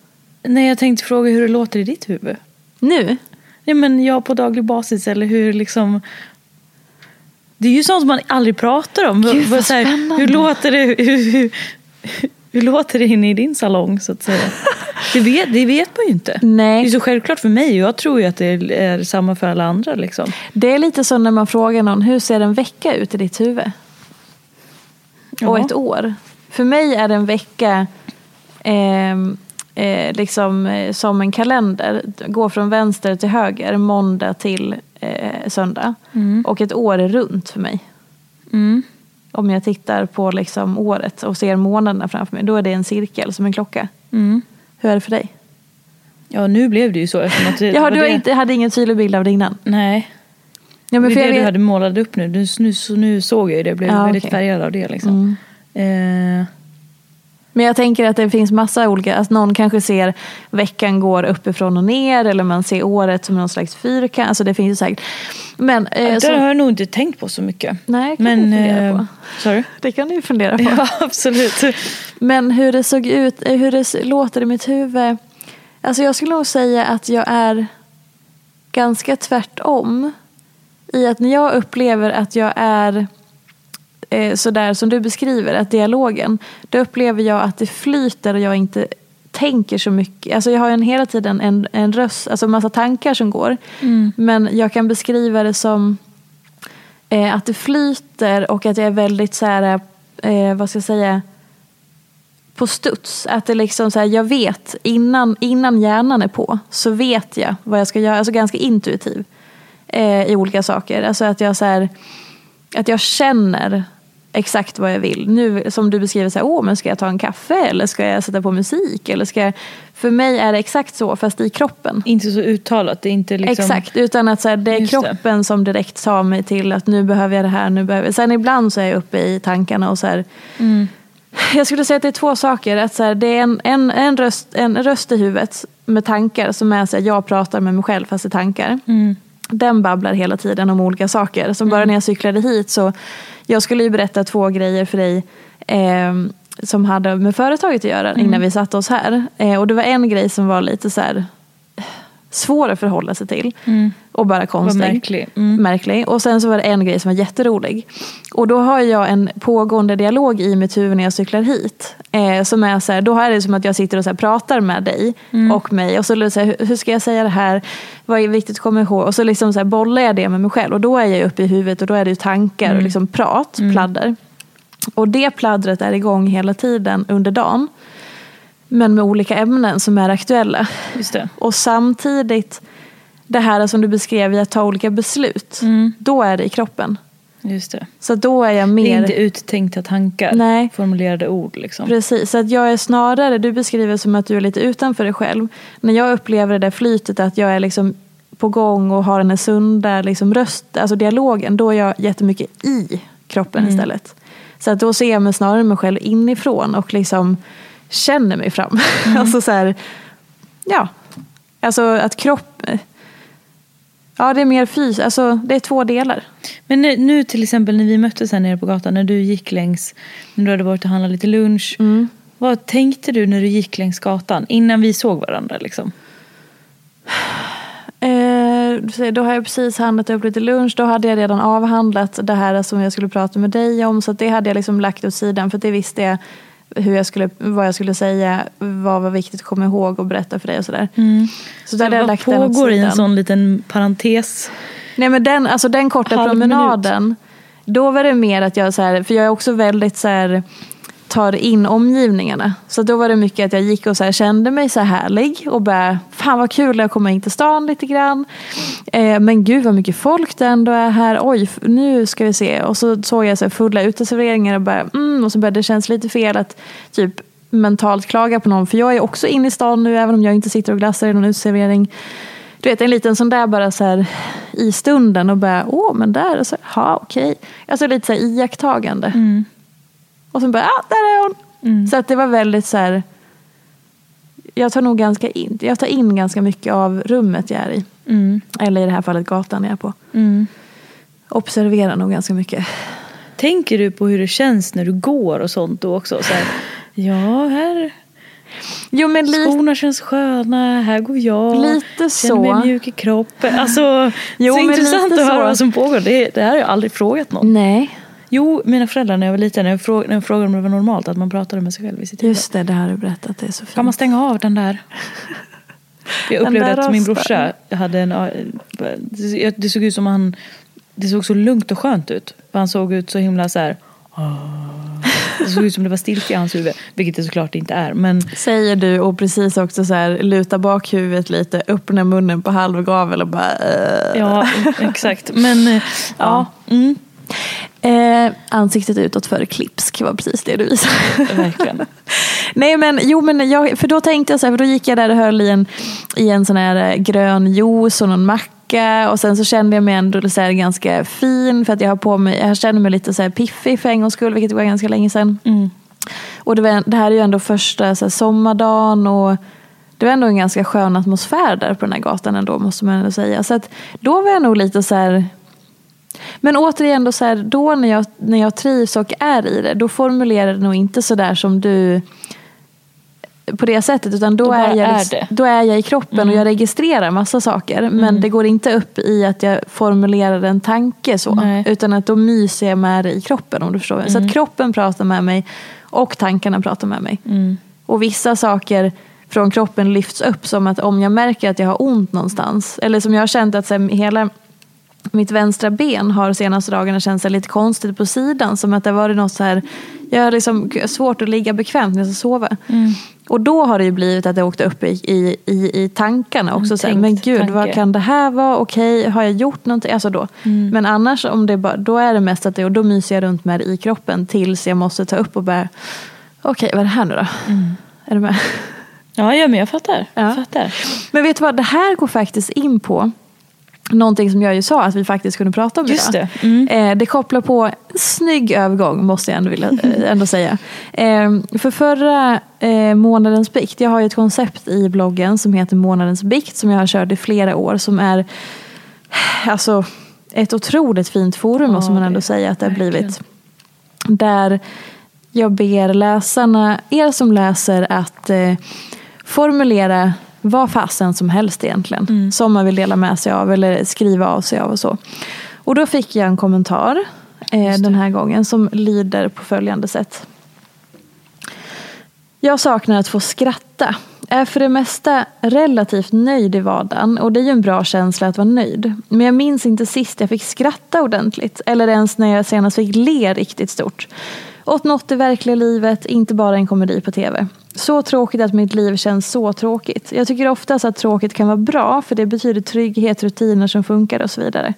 Nej, jag tänkte fråga hur det låter i ditt huvud. Nu? Nej, men jag på daglig basis eller hur liksom... Det är ju sånt man aldrig pratar om. Gud, vad Så här, hur, låter det, hur, hur, hur låter det inne i din salong så att säga? Det vet, det vet man ju inte. Nej. Det är så självklart för mig och jag tror ju att det är samma för alla andra. Liksom. Det är lite så när man frågar någon, hur ser en vecka ut i ditt huvud? Och Ja. ett år. För mig är en vecka ehm, eh, liksom eh, som en kalender. Går från vänster till höger, måndag till eh, söndag. Och ett år är runt för mig. Mm. Om jag tittar på liksom året och ser månaderna framför mig, då är det en cirkel som en klocka. Mm. Hur är det för dig? Ja, nu blev det ju så. Att det, var du det- inte, hade ingen tydlig bild av det innan? Nej. Ja, men det är jag det du vet- hade målat upp nu. Nu, nu, nu såg jag ju det. Jag blev Ja, väldigt. Mm. färgad av det. Liksom. Eh, Men jag tänker att det finns massa olika, att någon kanske ser veckan går uppifrån och ner eller man ser året som någon slags fyrkant. Alltså det finns ju säkert. Men, eh, det så, har jag nog inte tänkt på så mycket. nej, kan Men, du fundera eh, på. Sorry? Det kan du ju fundera på. Ja, absolut. Men hur det såg ut, eh, hur det låter i mitt huvud. Alltså jag skulle nog säga att jag är ganska tvärtom. I att när jag upplever att jag är eh, sådär som du beskriver, att dialogen. Då upplever jag att det flyter och jag inte tänker så mycket. Alltså jag har en, hela tiden en, en röst, alltså massa tankar som går. Men jag kan beskriva det som eh, att det flyter och att jag är väldigt så här, eh, vad ska jag säga, på studs. Att det liksom så här, jag vet innan, innan hjärnan är på så vet jag vad jag ska göra. Alltså ganska intuitiv eh, i olika saker. Alltså att jag så här, att jag känner exakt vad jag vill. Nu som du beskriver, så här, Åh, men ska jag ta en kaffe eller ska jag sätta på musik? Eller ska jag... För mig är det exakt så fast i kroppen. Inte så uttalat. Det är inte liksom... Exakt, utan att så här, det är Just det. kroppen som direkt tar mig till att nu behöver jag det här. Nu behöver... Sen ibland så är jag uppe i tankarna och så här, Mm. jag skulle säga att det är två saker. Att så här, det är en, en, en, röst, en röst i huvudet med tankar som är så här, jag pratar med mig själv fast i tankar. Mm. Den babblar hela tiden om olika saker. Som bara när jag cyklade hit så, jag skulle ju berätta två grejer för dig eh, som hade med företaget att göra innan vi satte oss här. Eh, och det var en grej som var lite så här svår att förhålla sig till. Och bara konstig. märklig. Mm. märklig. Och sen så var det en grej som var jätterolig. Och då har jag en pågående dialog i mitt huvud när jag cyklar hit. Eh, som är så här, då är det som att jag sitter och så här pratar med dig och mig. Och så, så här, hur- ska jag säga det här? Vad är viktigt att komma ihåg? Och så liksom så här bollar jag det med mig själv. Och då är jag uppe i huvudet och då är det tankar och liksom prat, pladder. Och det pladdret är igång hela tiden under dagen. Men med olika ämnen som är aktuella. Just det. Och samtidigt det här som du beskrev i att ta olika beslut. Då är det i kroppen. Just det. Så då är jag Det mer... är inte uttänkta tankar. Nej. Formulerade ord liksom. Precis, så att jag är snarare, du beskriver som att du är lite utanför dig själv. När jag upplever det där flytet att jag är liksom på gång och har den här sunda liksom röst, alltså dialogen, då är jag jättemycket i kroppen istället. Så att då ser jag mig snarare mig själv inifrån och liksom känner mig fram. alltså så här, ja, alltså att kropp, ja det är mer fys, alltså det är två delar. Men nu, nu till exempel när vi möttes här nere på gatan, när du gick längs, när du hade varit och handlat lite lunch. Mm. Vad tänkte du när du gick längs gatan innan vi såg varandra? Liksom? Eh, då har jag precis handlat upp lite lunch. Då hade jag redan avhandlat det här som jag skulle prata med dig om. Så det hade jag liksom lagt åt sidan. För det visste jag hur jag skulle, vad jag skulle säga. Vad var viktigt att komma ihåg och berätta för dig och sådär. Så då hade jag lagt den pågår i en sån liten parentes? Nej men den, alltså den korta Halv promenaden. Då var det mer att jag så här, för jag är också väldigt så här tar in omgivningarna. Så då var det mycket att jag gick och så här, kände mig så här härlig och bara, fan vad kul att komma in till stan lite grann. Eh, men gud vad mycket folk det ändå är här. Oj, nu ska vi se. Och så såg jag så här fulla uteserveringar och bara, mm, och så började det kännas lite fel att typ mentalt klaga på någon. För jag är också inne i stan nu även om jag inte sitter och glassar i någon uteservering. Du vet en liten sån där bara så här i stunden och bara åh men där, och så, ja okej. Alltså lite så här iakttagande. Mm. Och sen bara, ah, där är hon. Så att det var väldigt så här. Jag tar nog ganska in, jag tar in ganska mycket av rummet jag är i. Mm. Eller i det här fallet gatan jag är på. Observerar nog ganska mycket. Tänker du på hur det känns när du går och sånt då också? Så här, ja, här Jo men lite, skorna känns sköna, här går jag. Lite Känner mig så. mjuk i kroppen. Alltså, Jo, så intressant att höra så. vad som pågår. Det, det här har jag aldrig frågat någon. nej. Jo, mina föräldrar när jag var liten, när jag, fråg, när jag frågade om det var normalt att man pratade med sig själv i sitt huvud. Just det, det har du berättat. Det är så fint. Kan man stänga av den där? Jag upplevde att min brorsa hade en... det- Det såg ut som han... Det såg så lugnt och skönt ut. För han såg ut så himla så här... Det såg ut som det var stiltje i hans huvud. Vilket det såklart inte är. Men Säger du och precis också så här luta bak huvudet lite, öppna munnen på halv gavel och bara eh. ja, exakt. Men eh, ja. Mm, Eh, ansiktet utåt före klipsk var precis det du visade. verkligen. Nej men jo men jag, för då tänkte jag så här, för då gick jag där och höll i en, i en sån här eh, grön juice och någon macka och sen så kände jag mig ändå så här ganska fin för att jag har på mig, jag kände mig lite så här piffig för en gångs skull vilket var ganska länge sedan. Och det, var, det här är ju ändå första så här, sommardagen och det var ändå en ganska skön atmosfär där på den här gatan ändå måste man ändå säga. Så att då var jag nog lite så här men återigen, då, så här, då när, jag, när jag trivs och är i det, då formulerar jag det nog inte så där som du på det sättet. Utan då, Då är, jag, är liksom- det. då är jag i kroppen och jag registrerar massa saker. Men det går inte upp i att jag formulerar en tanke så. Nej. Utan att då myser jag med det i kroppen om du förstår. Så att kroppen pratar med mig och tankarna pratar med mig. Och vissa saker från kroppen lyfts upp som att om jag märker att jag har ont någonstans. Eller som jag har känt att så här, hela mitt vänstra ben har senaste dagarna känts lite konstigt på sidan. Som att det varit något så här, jag har liksom svårt att ligga bekvämt när jag ska sova. Och då har det ju blivit att jag åkte upp i, i, i, i tankarna också. Tänkt men gud, tanke. vad kan det här vara? Okej, har jag gjort någonting? Alltså då. Men annars, om det bara, då är det mest att det, och då myser jag runt med det i kroppen tills jag måste ta upp och bara, okej, vad är det här nu då? Är du med? Ja, ja, men jag fattar. Ja. Jag fattar. Men vet du vad, det här går faktiskt in på någonting som jag ju sa att vi faktiskt kunde prata om Just idag. det. Mm. Eh, det kopplar på en snygg övergång måste jag ändå, vilja, eh, ändå säga. Eh, för förra eh, månadens bikt, jag har ju ett koncept i bloggen som heter månadens bikt som jag har kört i flera år som är alltså, ett otroligt fint forum måste man ändå säga att det har blivit. Där jag ber läsarna, er som läser att formulera vad fasen som helst egentligen. Mm. Som man vill dela med sig av eller skriva av sig av och så. Och då fick jag en kommentar eh, den här gången som lyder på följande sätt. Jag saknar att få skratta. Är för det mesta relativt nöjd i vardagen och det är ju en bra känsla att vara nöjd. Men jag minns inte sist jag fick skratta ordentligt eller ens när jag senast fick le riktigt stort. Åt något i verkliga livet, inte bara en komedi på tv. Så tråkigt att mitt liv känns så tråkigt. Jag tycker oftast att tråkigt kan vara bra för det betyder trygghet, rutiner som funkar och så vidare.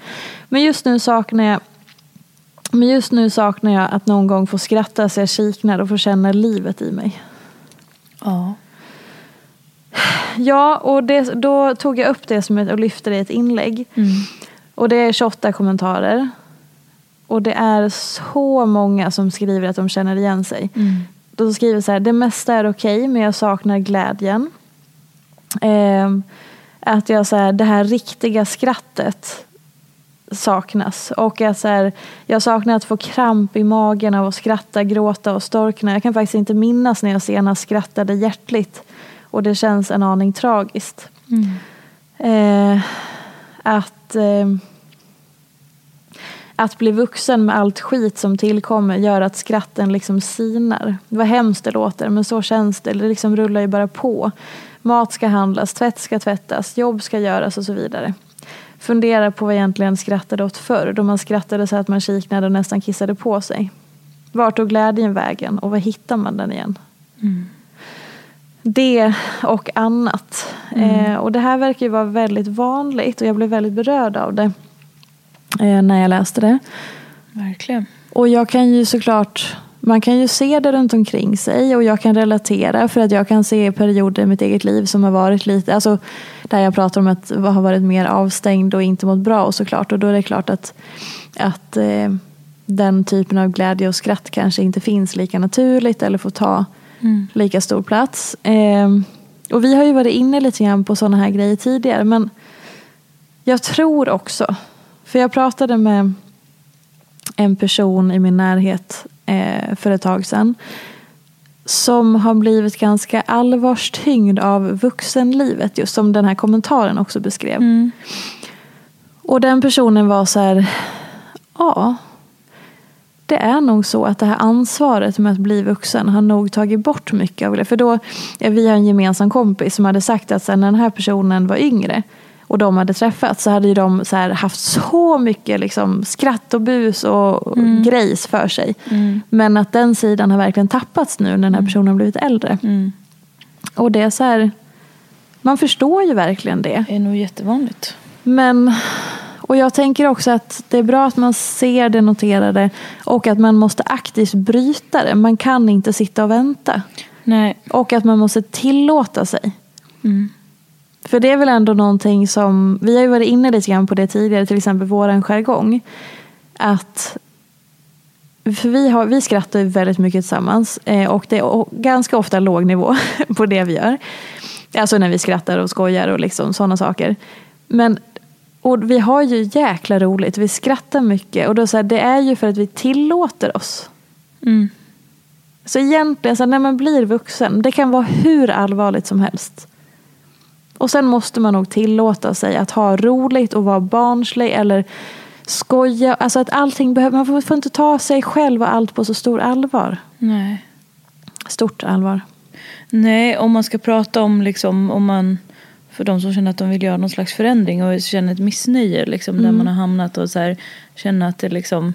Men just nu saknar jag men just nu saknar jag att någon gång få skratta så jag kiknar och får känna livet i mig. Ja. Ja, och det, då tog jag upp det som ett, och lyfte det i ett inlägg. Och det är 28 kommentarer. Och det är så många som skriver att de känner igen sig. De skriver så här, det mesta är okej men jag saknar glädjen. Ehm, att jag så här, det här riktiga skrattet saknas. Och jag, så här, jag saknar att få kramp i magen av att skratta, gråta och storkna. Jag kan faktiskt inte minnas när jag senast skrattade hjärtligt. Och det känns en aning tragiskt. Eh, att, eh, att bli vuxen med allt skit som tillkommer gör att skratten liksom sinar. Vad hemskt det låter men så känns det. Det liksom rullar ju bara på. Mat ska handlas, tvätt ska tvättas, jobb ska göras och så vidare. Fundera på vad jag egentligen skrattade åt förr. Då man skrattade så att man kiknade och nästan kissade på sig. Vart tog glädjen vägen och var hittar man den igen? Det och annat. Eh, och det här verkar ju vara väldigt vanligt och jag blev väldigt berörd av det när jag läste det. Verkligen. Och jag kan ju såklart man kan ju se det runt omkring sig och jag kan relatera för att jag kan se perioder i mitt eget liv som har varit lite, alltså där jag pratar om att ha varit mer avstängd och inte mått bra och såklart och då är det klart att, att eh, den typen av glädje och skratt kanske inte finns lika naturligt eller får ta mm. lika stor plats. Eh, och vi har ju varit inne lite grann på sådana här grejer tidigare men jag tror också, för jag pratade med en person i min närhet eh, för ett tag sedan. Som har blivit ganska allvarstyngd av vuxenlivet. Just som den här kommentaren också beskrev. Mm. Och den personen var så här. Ja. Det är nog så att det här ansvaret med att bli vuxen har nog tagit bort mycket av det. För då, vi har en gemensam kompis som hade sagt att när den här personen var yngre och de hade träffats så hade de så haft så mycket liksom skratt och bus och mm. grejs för sig. Mm. Men att den sidan har verkligen tappats nu när den här mm. personen har blivit äldre. Mm. Och det är så här, man förstår ju verkligen det. Det är nog jättevanligt. Men, och jag tänker också att det är bra att man ser det, noterar det och att man måste aktivt bryta det. Man kan inte sitta och vänta. Nej. Och att man måste tillåta sig. Mm. För det är väl ändå någonting som, vi har ju varit inne lite grann på det tidigare, till exempel våran jargong. Att, för vi, har, vi skrattar väldigt mycket tillsammans eh, och det är ganska ofta låg nivå på det vi gör. Alltså när vi skrattar och skojar och liksom sådana saker. Men och vi har ju jäkla roligt, vi skrattar mycket och då så här, det är ju för att vi tillåter oss. Mm. Så egentligen, så när man blir vuxen, det kan vara hur allvarligt som helst. Och sen måste man nog tillåta sig att ha roligt och vara barnslig eller skoja. Alltså att allting behöver, man får inte ta sig själv och allt på så stor allvar. Nej. Stort allvar. Nej, om man ska prata om liksom, om man för de som känner att de vill göra någon slags förändring och känner ett missnöje liksom, mm. där man har hamnat och så här, känner att det liksom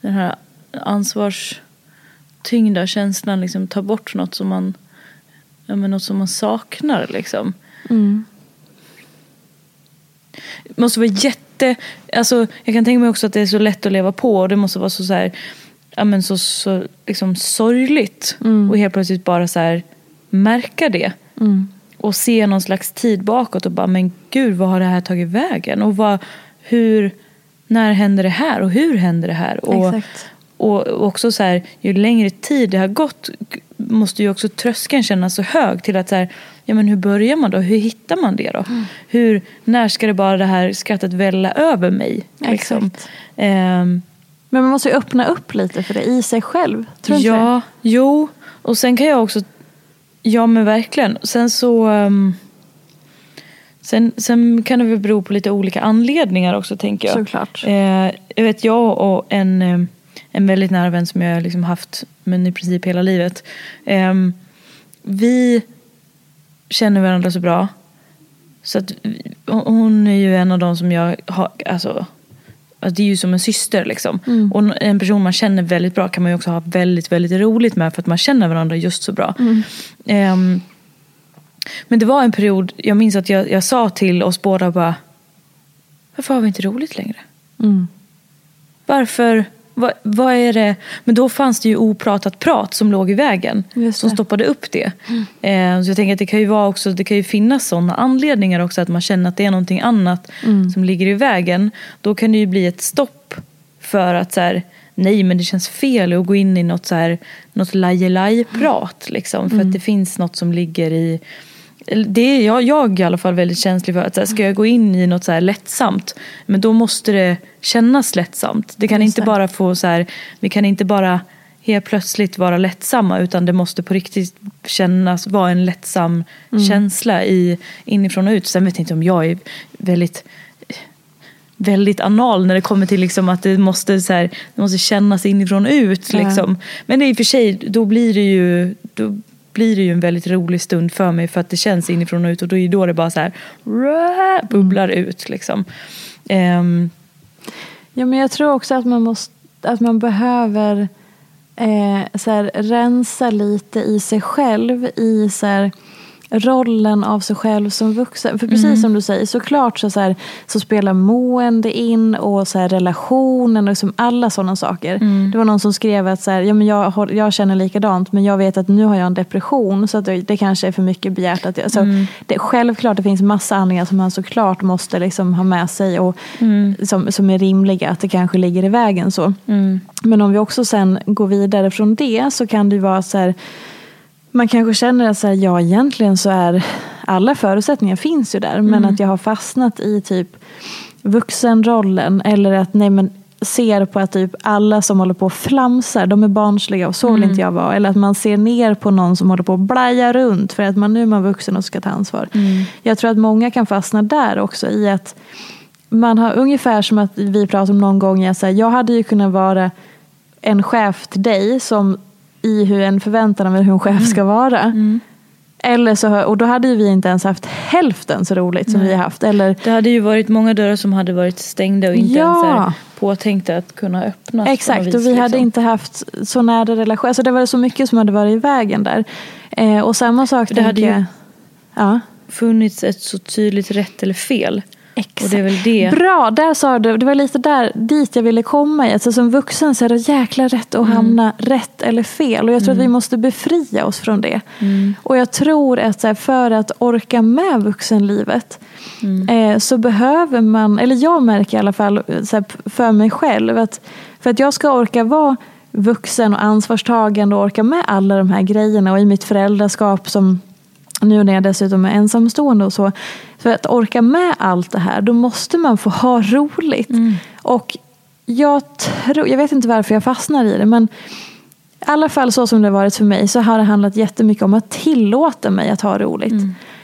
den här ansvarstyngda känslan liksom tar bort något som man, ja, men något som man saknar. Liksom. Mm. Det måste vara jätte... Alltså, jag kan tänka mig också att det är så lätt att leva på och det måste vara så, så, här, ja, men så, så liksom sorgligt. Mm. Och helt plötsligt bara så här, märka det. Mm. Och se någon slags tid bakåt och bara, men gud vad har det här tagit vägen? Och vad, hur, när händer det här och hur händer det här? Och, Exakt. och också så här, ju längre tid det har gått måste ju också tröskeln kännas så hög till att så här, ja men hur börjar man då? Hur hittar man det då? Mm. Hur, när ska det bara det här skrattet välla över mig? Liksom? Um, men man måste ju öppna upp lite för det i sig själv. Tror du ja, inte det? jo. Och sen kan jag också, ja men verkligen. Sen så um, Sen, sen kan det väl bero på lite olika anledningar också tänker jag. Såklart. Eh, jag vet jag och en, eh, en väldigt nära vän som jag liksom haft men i princip hela livet. Eh, vi känner varandra så bra. Så att hon är ju en av de som jag har, alltså, det är ju som en syster liksom. Mm. Och en person man känner väldigt bra kan man ju också ha väldigt, väldigt roligt med för att man känner varandra just så bra. Mm. Um, men det var en period, jag minns att jag, jag sa till oss båda bara, varför har vi inte roligt längre? Mm. Varför vad, vad, är det? Men då fanns det ju opratat prat som låg i vägen. Som stoppade upp det. Mm. Eh, så jag tänker att det kan ju vara också, det kan ju finnas sådana anledningar också. Att man känner att det är någonting annat mm. som ligger i vägen. Då kan det ju bli ett stopp för att så här, nej men det känns fel att gå in i något så här, något laj-laj-prat. Liksom, för mm. att det finns något som ligger i det är jag, jag i alla fall väldigt känslig för. att här, Ska jag gå in i något så här lättsamt, men då måste det kännas lättsamt. Det kan inte bara få så här, vi kan inte bara helt plötsligt vara lättsamma utan det måste på riktigt kännas, vara en lättsam mm. känsla i, inifrån och ut. Sen vet jag inte om jag är väldigt väldigt anal när det kommer till liksom att det måste, så här, det måste kännas inifrån och ut. Liksom. Ja. Men i och för sig, då blir det ju då blir det ju en väldigt rolig stund för mig för att det känns inifrån och ut och då är då det bara så här bubblar ut liksom. Um. Ja men jag tror också att man måste, att man behöver eh, så här, rensa lite i sig själv i så här, rollen av sig själv som vuxen. För precis Mm. som du säger, såklart så, så, här, så spelar mående in och så här, relationen och liksom alla sådana saker. Mm. Det var någon som skrev att så här, ja, men jag, jag känner likadant men jag vet att nu har jag en depression så att det, det kanske är för mycket begärt. Att jag, så Mm. det, självklart det finns massa anledningar som man såklart måste liksom ha med sig och Mm. som, som är rimliga, att det kanske ligger i vägen. så. Mm. Men om vi också sen går vidare från det så kan det ju vara så här, man kanske känner att så här, ja egentligen så är alla förutsättningar finns ju där men Mm. att jag har fastnat i typ vuxenrollen eller att nej men ser på att typ alla som håller på och flamsar, de är barnsliga och så vill Mm. inte jag vara. Eller att man ser ner på någon som håller på att blaja runt för att man nu är man vuxen och ska ta ansvar. Mm. Jag tror att många kan fastna där också i att man har ungefär som att vi pratade om någon gång, jag, säger, jag hade ju kunnat vara en chef till dig som i hur en förväntan av hur en chef ska vara. Eller så, och då hade ju vi inte ens haft hälften så roligt som Nej. vi har haft. Eller, Det hade ju varit många dörrar som hade varit stängda och inte Ja. ens är påtänkta att kunna öppnas. Exakt, vis, och vi hade liksom. inte haft så nära relation. Alltså det var så mycket som hade varit i vägen där. Eh, och samma sak För det hade tänker ju- jag. Ja. funnits ett så tydligt rätt eller fel. Exakt. Och det är väl det. Bra, där sa du. Det var lite där, dit jag ville komma. Alltså, som vuxen så är det jäkla rätt Mm. att hamna rätt eller fel. Och jag tror att vi måste befria oss från det. Mm. Och jag tror att här, för att orka med vuxenlivet Mm. eh, så behöver man, eller jag märker i alla fall här, för mig själv att för att jag ska orka vara vuxen och ansvarstagande och orka med alla de här grejerna och i mitt föräldraskap som nu när jag dessutom är ensamstående och så. För att orka med allt det här, då måste man få ha roligt. Och jag, tror, jag vet inte varför jag fastnar i det, men i alla fall så som det har varit för mig så har det handlat jättemycket om att tillåta mig att ha roligt.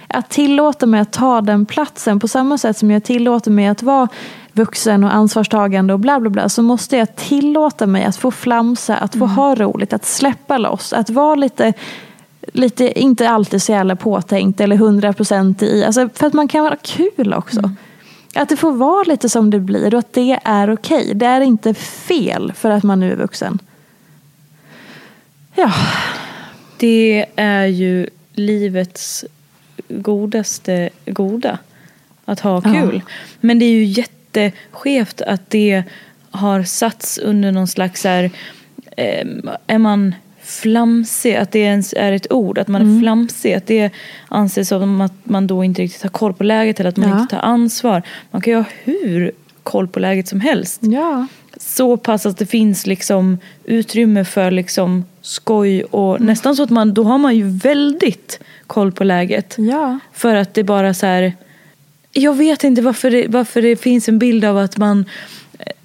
Att tillåta mig att ta den platsen på samma sätt som jag tillåter mig att vara vuxen och ansvarstagande och bla bla bla så måste jag tillåta mig att få flamsa, att få ha roligt, att släppa loss, att vara lite lite, inte alltid så jävla påtänkt eller hundra procent i. Alltså för att man kan vara kul också. Att det får vara lite som det blir och att det är okej. Det är inte fel för att man nu är vuxen. Ja, Det är ju livets godaste goda. Att ha Ja. kul. Men det är ju jätteskevt att det har satts under någon slags här, eh, är man flamsig, att det ens är ett ord, att man Mm. är flamsig, att det anses som att man då inte riktigt har koll på läget eller att man Ja. inte tar ansvar. Man kan ju ha hur koll på läget som helst. ja. Så pass att det finns liksom utrymme för liksom skoj och nästan så att man, då har man ju väldigt koll på läget. ja. För att det bara så här, jag vet inte varför det, varför det finns en bild av att man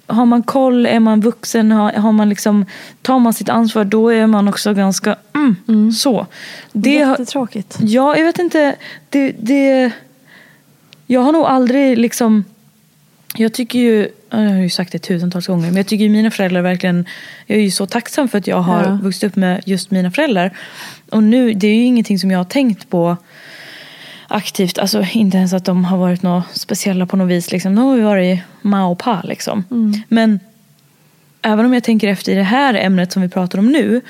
har man koll, är man vuxen, har, har man liksom, tar man sitt ansvar då är man också ganska mm, så. Det Jättetråkigt. Ja, jag vet inte. Det, det, jag har nog aldrig liksom... Jag tycker ju, jag har ju sagt det tusentals gånger, men jag tycker ju mina föräldrar verkligen... Jag är ju så tacksam för att jag har Ja. vuxit upp med just mina föräldrar. Och nu, det är ju ingenting som jag har tänkt på aktivt. Alltså inte ens att de har varit något speciella på något vis. Liksom. De har ju varit ma och pa liksom. Men även om jag tänker efter i det här ämnet som vi pratar om nu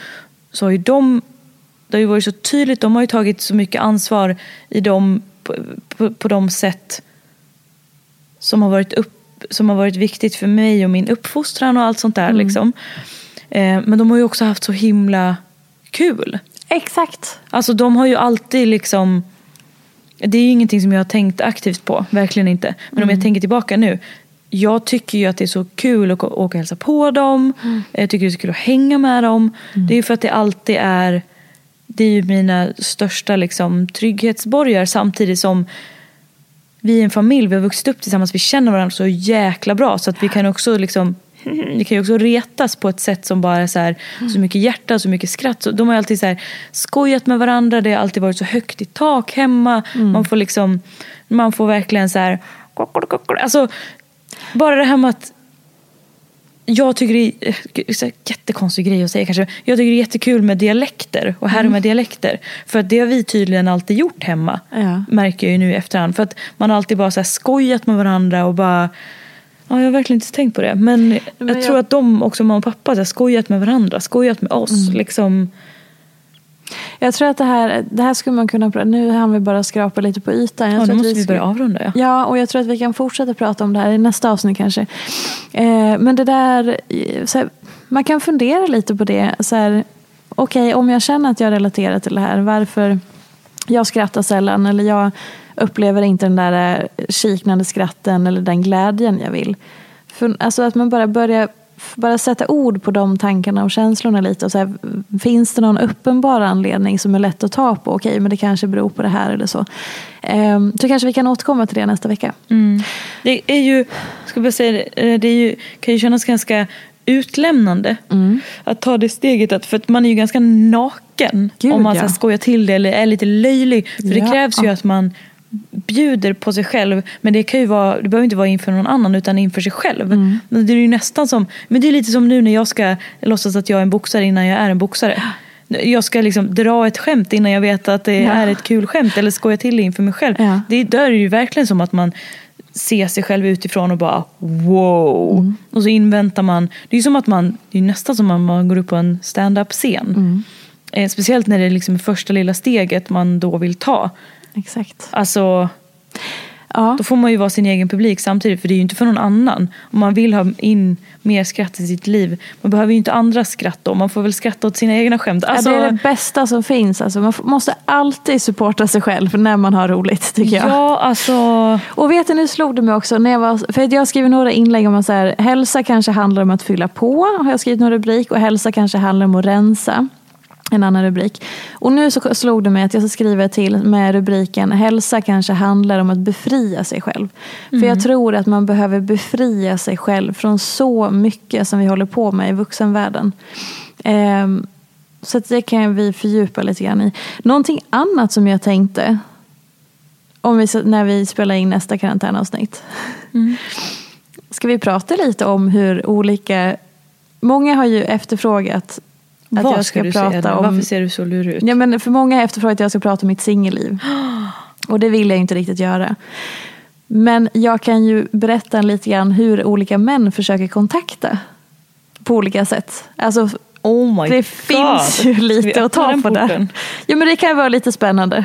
så har ju de, det har ju varit så tydligt, de har ju tagit så mycket ansvar i dem på, på, på de sätt som har, varit upp, som har varit viktigt för mig och min uppfostran och allt sånt där. Liksom. Eh, men de har ju också haft så himla kul. Exakt. Alltså de har ju alltid liksom Det är ju ingenting som jag har tänkt aktivt på, verkligen inte. Men om jag tänker tillbaka nu. Jag tycker ju att det är så kul att åka och hälsa på dem. Jag tycker det är så kul att hänga med dem. Det är ju för att det alltid är Det är ju mina största liksom, trygghetsborgar samtidigt som vi är en familj, vi har vuxit upp tillsammans, vi känner varandra så jäkla bra så att vi kan också liksom vi kan ju också retas på ett sätt som bara är så, här, så mycket hjärta, så mycket skratt. Så de har alltid så här, skojat med varandra, det har alltid varit så högt i tak hemma. Man får liksom, man får verkligen så här, alltså bara det här med att jag tycker det är det en jättekonstig grej att säga kanske. Jag tycker det är jättekul med dialekter och härma med dialekter. För att det har vi tydligen alltid gjort hemma. Ja. Märker jag ju nu i efterhand. För att man har alltid bara så här skojat med varandra och bara Ja, jag har verkligen inte tänkt på det. Men, jag, jag- tror att de också, mamma och pappa, här, skojat med varandra. Skojat med oss. Liksom. Jag tror att det här, det här skulle man kunna prata Nu hann vi bara skrapa lite på ytan. Jag Ja, nu måste vi ska- börja avrunda. Ja. Ja, och jag tror att vi kan fortsätta prata om det här i nästa avsnitt kanske. Eh, men det där, eh, här, man kan fundera lite på det. Okej, om jag känner att jag relaterar till det här, varför jag skrattar sällan eller jag upplever inte den där eh, kiknande skratten eller den glädjen jag vill. För, alltså att man bara börjar bara sätta ord på de tankarna och känslorna lite. Och så här, finns det någon uppenbar anledning som är lätt att ta på? Okej, men det kanske beror på det här eller så. Ehm, så kanske vi kan återkomma till det nästa vecka. Mm. Det är ju, ska jag säga, det, det är ju, kan ju kännas ganska utlämnande Mm. att ta det steget. Att, för att man är ju ganska naken Gud, om man ja. så här, skojar till det eller är lite löjlig. För det Ja. krävs ju att man bjuder på sig själv. Men det kan ju vara, det behöver inte vara inför någon annan utan inför sig själv. Mm. Men det är ju nästan som, men det är lite som nu när jag ska låtsas att jag är en boxare innan jag är en boxare. Jag ska liksom dra ett skämt innan jag vet att det Ja. är ett kul skämt eller skoja till det inför mig själv. Ja. Det, där är det ju verkligen som att man ser sig själv utifrån och bara wow. Mm. Och så inväntar man, det är som att man, det är nästan som att man går upp på en stand-up scen. Mm. Eh, speciellt när det är liksom första lilla steget man då vill ta. Exakt. Alltså, Ja. då får man ju vara sin egen publik samtidigt för det är ju inte för någon annan. Om man vill ha in mer skratt i sitt liv, man behöver ju inte andra skratt då. Man får väl skratta åt sina egna skämt. Alltså, ja, det är det bästa som finns. Alltså, man måste alltid supporta sig själv när man har roligt tycker jag. ja, alltså... Och vet du, nu slog det mig också. När jag, var, för jag har skrivit några inlägg om att så här, hälsa kanske handlar om att fylla på. Har jag skrivit någon rubrik. Och hälsa kanske handlar om att rensa. En annan rubrik. Och nu så slog det mig att jag ska skriva till med rubriken Hälsa kanske handlar om att befria sig själv. För jag tror att man behöver befria sig själv från så mycket som vi håller på med i vuxenvärlden. Ehm, så det kan vi fördjupa lite grann i. Någonting annat som jag tänkte om vi, när vi spelar in nästa karantänavsnitt. Ska vi prata lite om hur olika... Många har ju efterfrågat att Vad jag ska, du prata om... Varför ser du så lurig ut? Ja, men för många har efterfrågat att jag ska prata om mitt singelliv. Och det vill jag inte riktigt göra. Men jag kan ju berätta lite grann hur olika män försöker kontakta. På olika sätt. Alltså, Oh my det God. finns ju Ska lite att ta på där. Ja, men det kan vara lite spännande.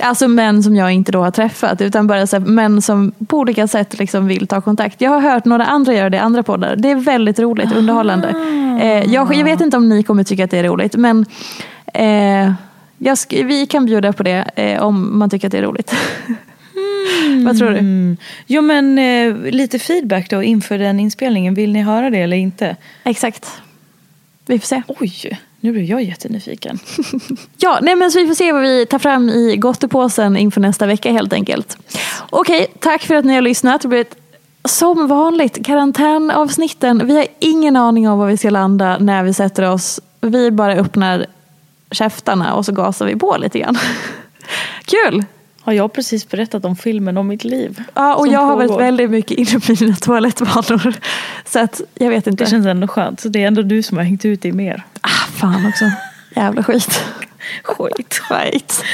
Alltså män som jag inte då har träffat. Utan bara så här, män som på olika sätt liksom vill ta kontakt. Jag har hört några andra göra det i andra poddar. Det är väldigt roligt, underhållande. Eh, jag, jag vet inte om ni kommer tycka att det är roligt. Men eh, jag vi kan bjuda på det eh, om man tycker att det är roligt. Vad tror du? Mm. Jo men eh, lite feedback då inför den inspelningen. Vill ni höra det eller inte? Exakt. Vi får se. Oj, nu blir jag jättenyfiken. Ja, nej men så vi får se vad vi tar fram i gottepåsen inför nästa vecka helt enkelt. Okej, tack för att ni har lyssnat. Det blir ett, som vanligt karantänavsnitten. Vi har ingen aning om var vi ska landa när vi sätter oss. Vi bara öppnar käftarna och så gasar vi på lite grann. Kul! Har jag precis berättat om filmen om mitt liv? Ja, och jag har varit väldigt mycket inne på mina toalettvanor. Så att jag vet inte. Det känns ändå skönt. Så det är ändå du som har hängt ut i mer. Ah, fan också. Jävla skit. Skit. Skit.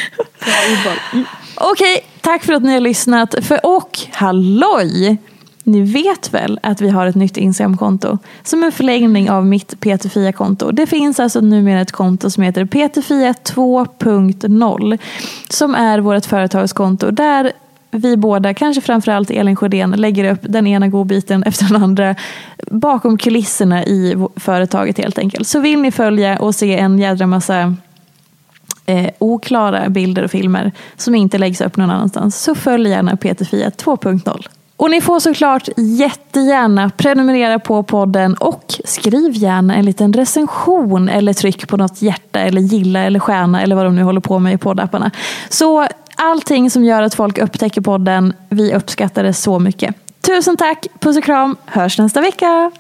Okej, tack för att ni har lyssnat. För, och halloj! Ni vet väl att vi har ett nytt Instagramkonto som en förlängning av mitt Peterfia-konto. Det finns alltså numera ett konto som heter Peterfia 2.0 som är vårt företagskonto där vi båda, kanske framförallt Elin Sjödén, lägger upp den ena godbiten efter den andra bakom kulisserna i företaget helt enkelt. Så vill ni följa och se en jädra massa eh, oklara bilder och filmer som inte läggs upp någon annanstans så följ gärna Peter Fia 2.0. Och ni får såklart jättegärna prenumerera på podden och skriv gärna en liten recension eller tryck på något hjärta eller gilla eller stjärna eller vad de nu håller på med i poddapparna. Så allting som gör att folk upptäcker podden, vi uppskattar det så mycket. Tusen tack, puss och kram, hörs nästa vecka!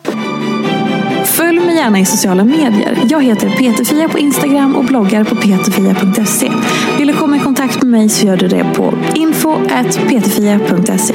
Följ mig gärna i sociala medier. Jag heter Peterfia på Instagram och bloggar på peterfia.se. Vill du komma i kontakt med mig så gör du det på info.peterfia.se.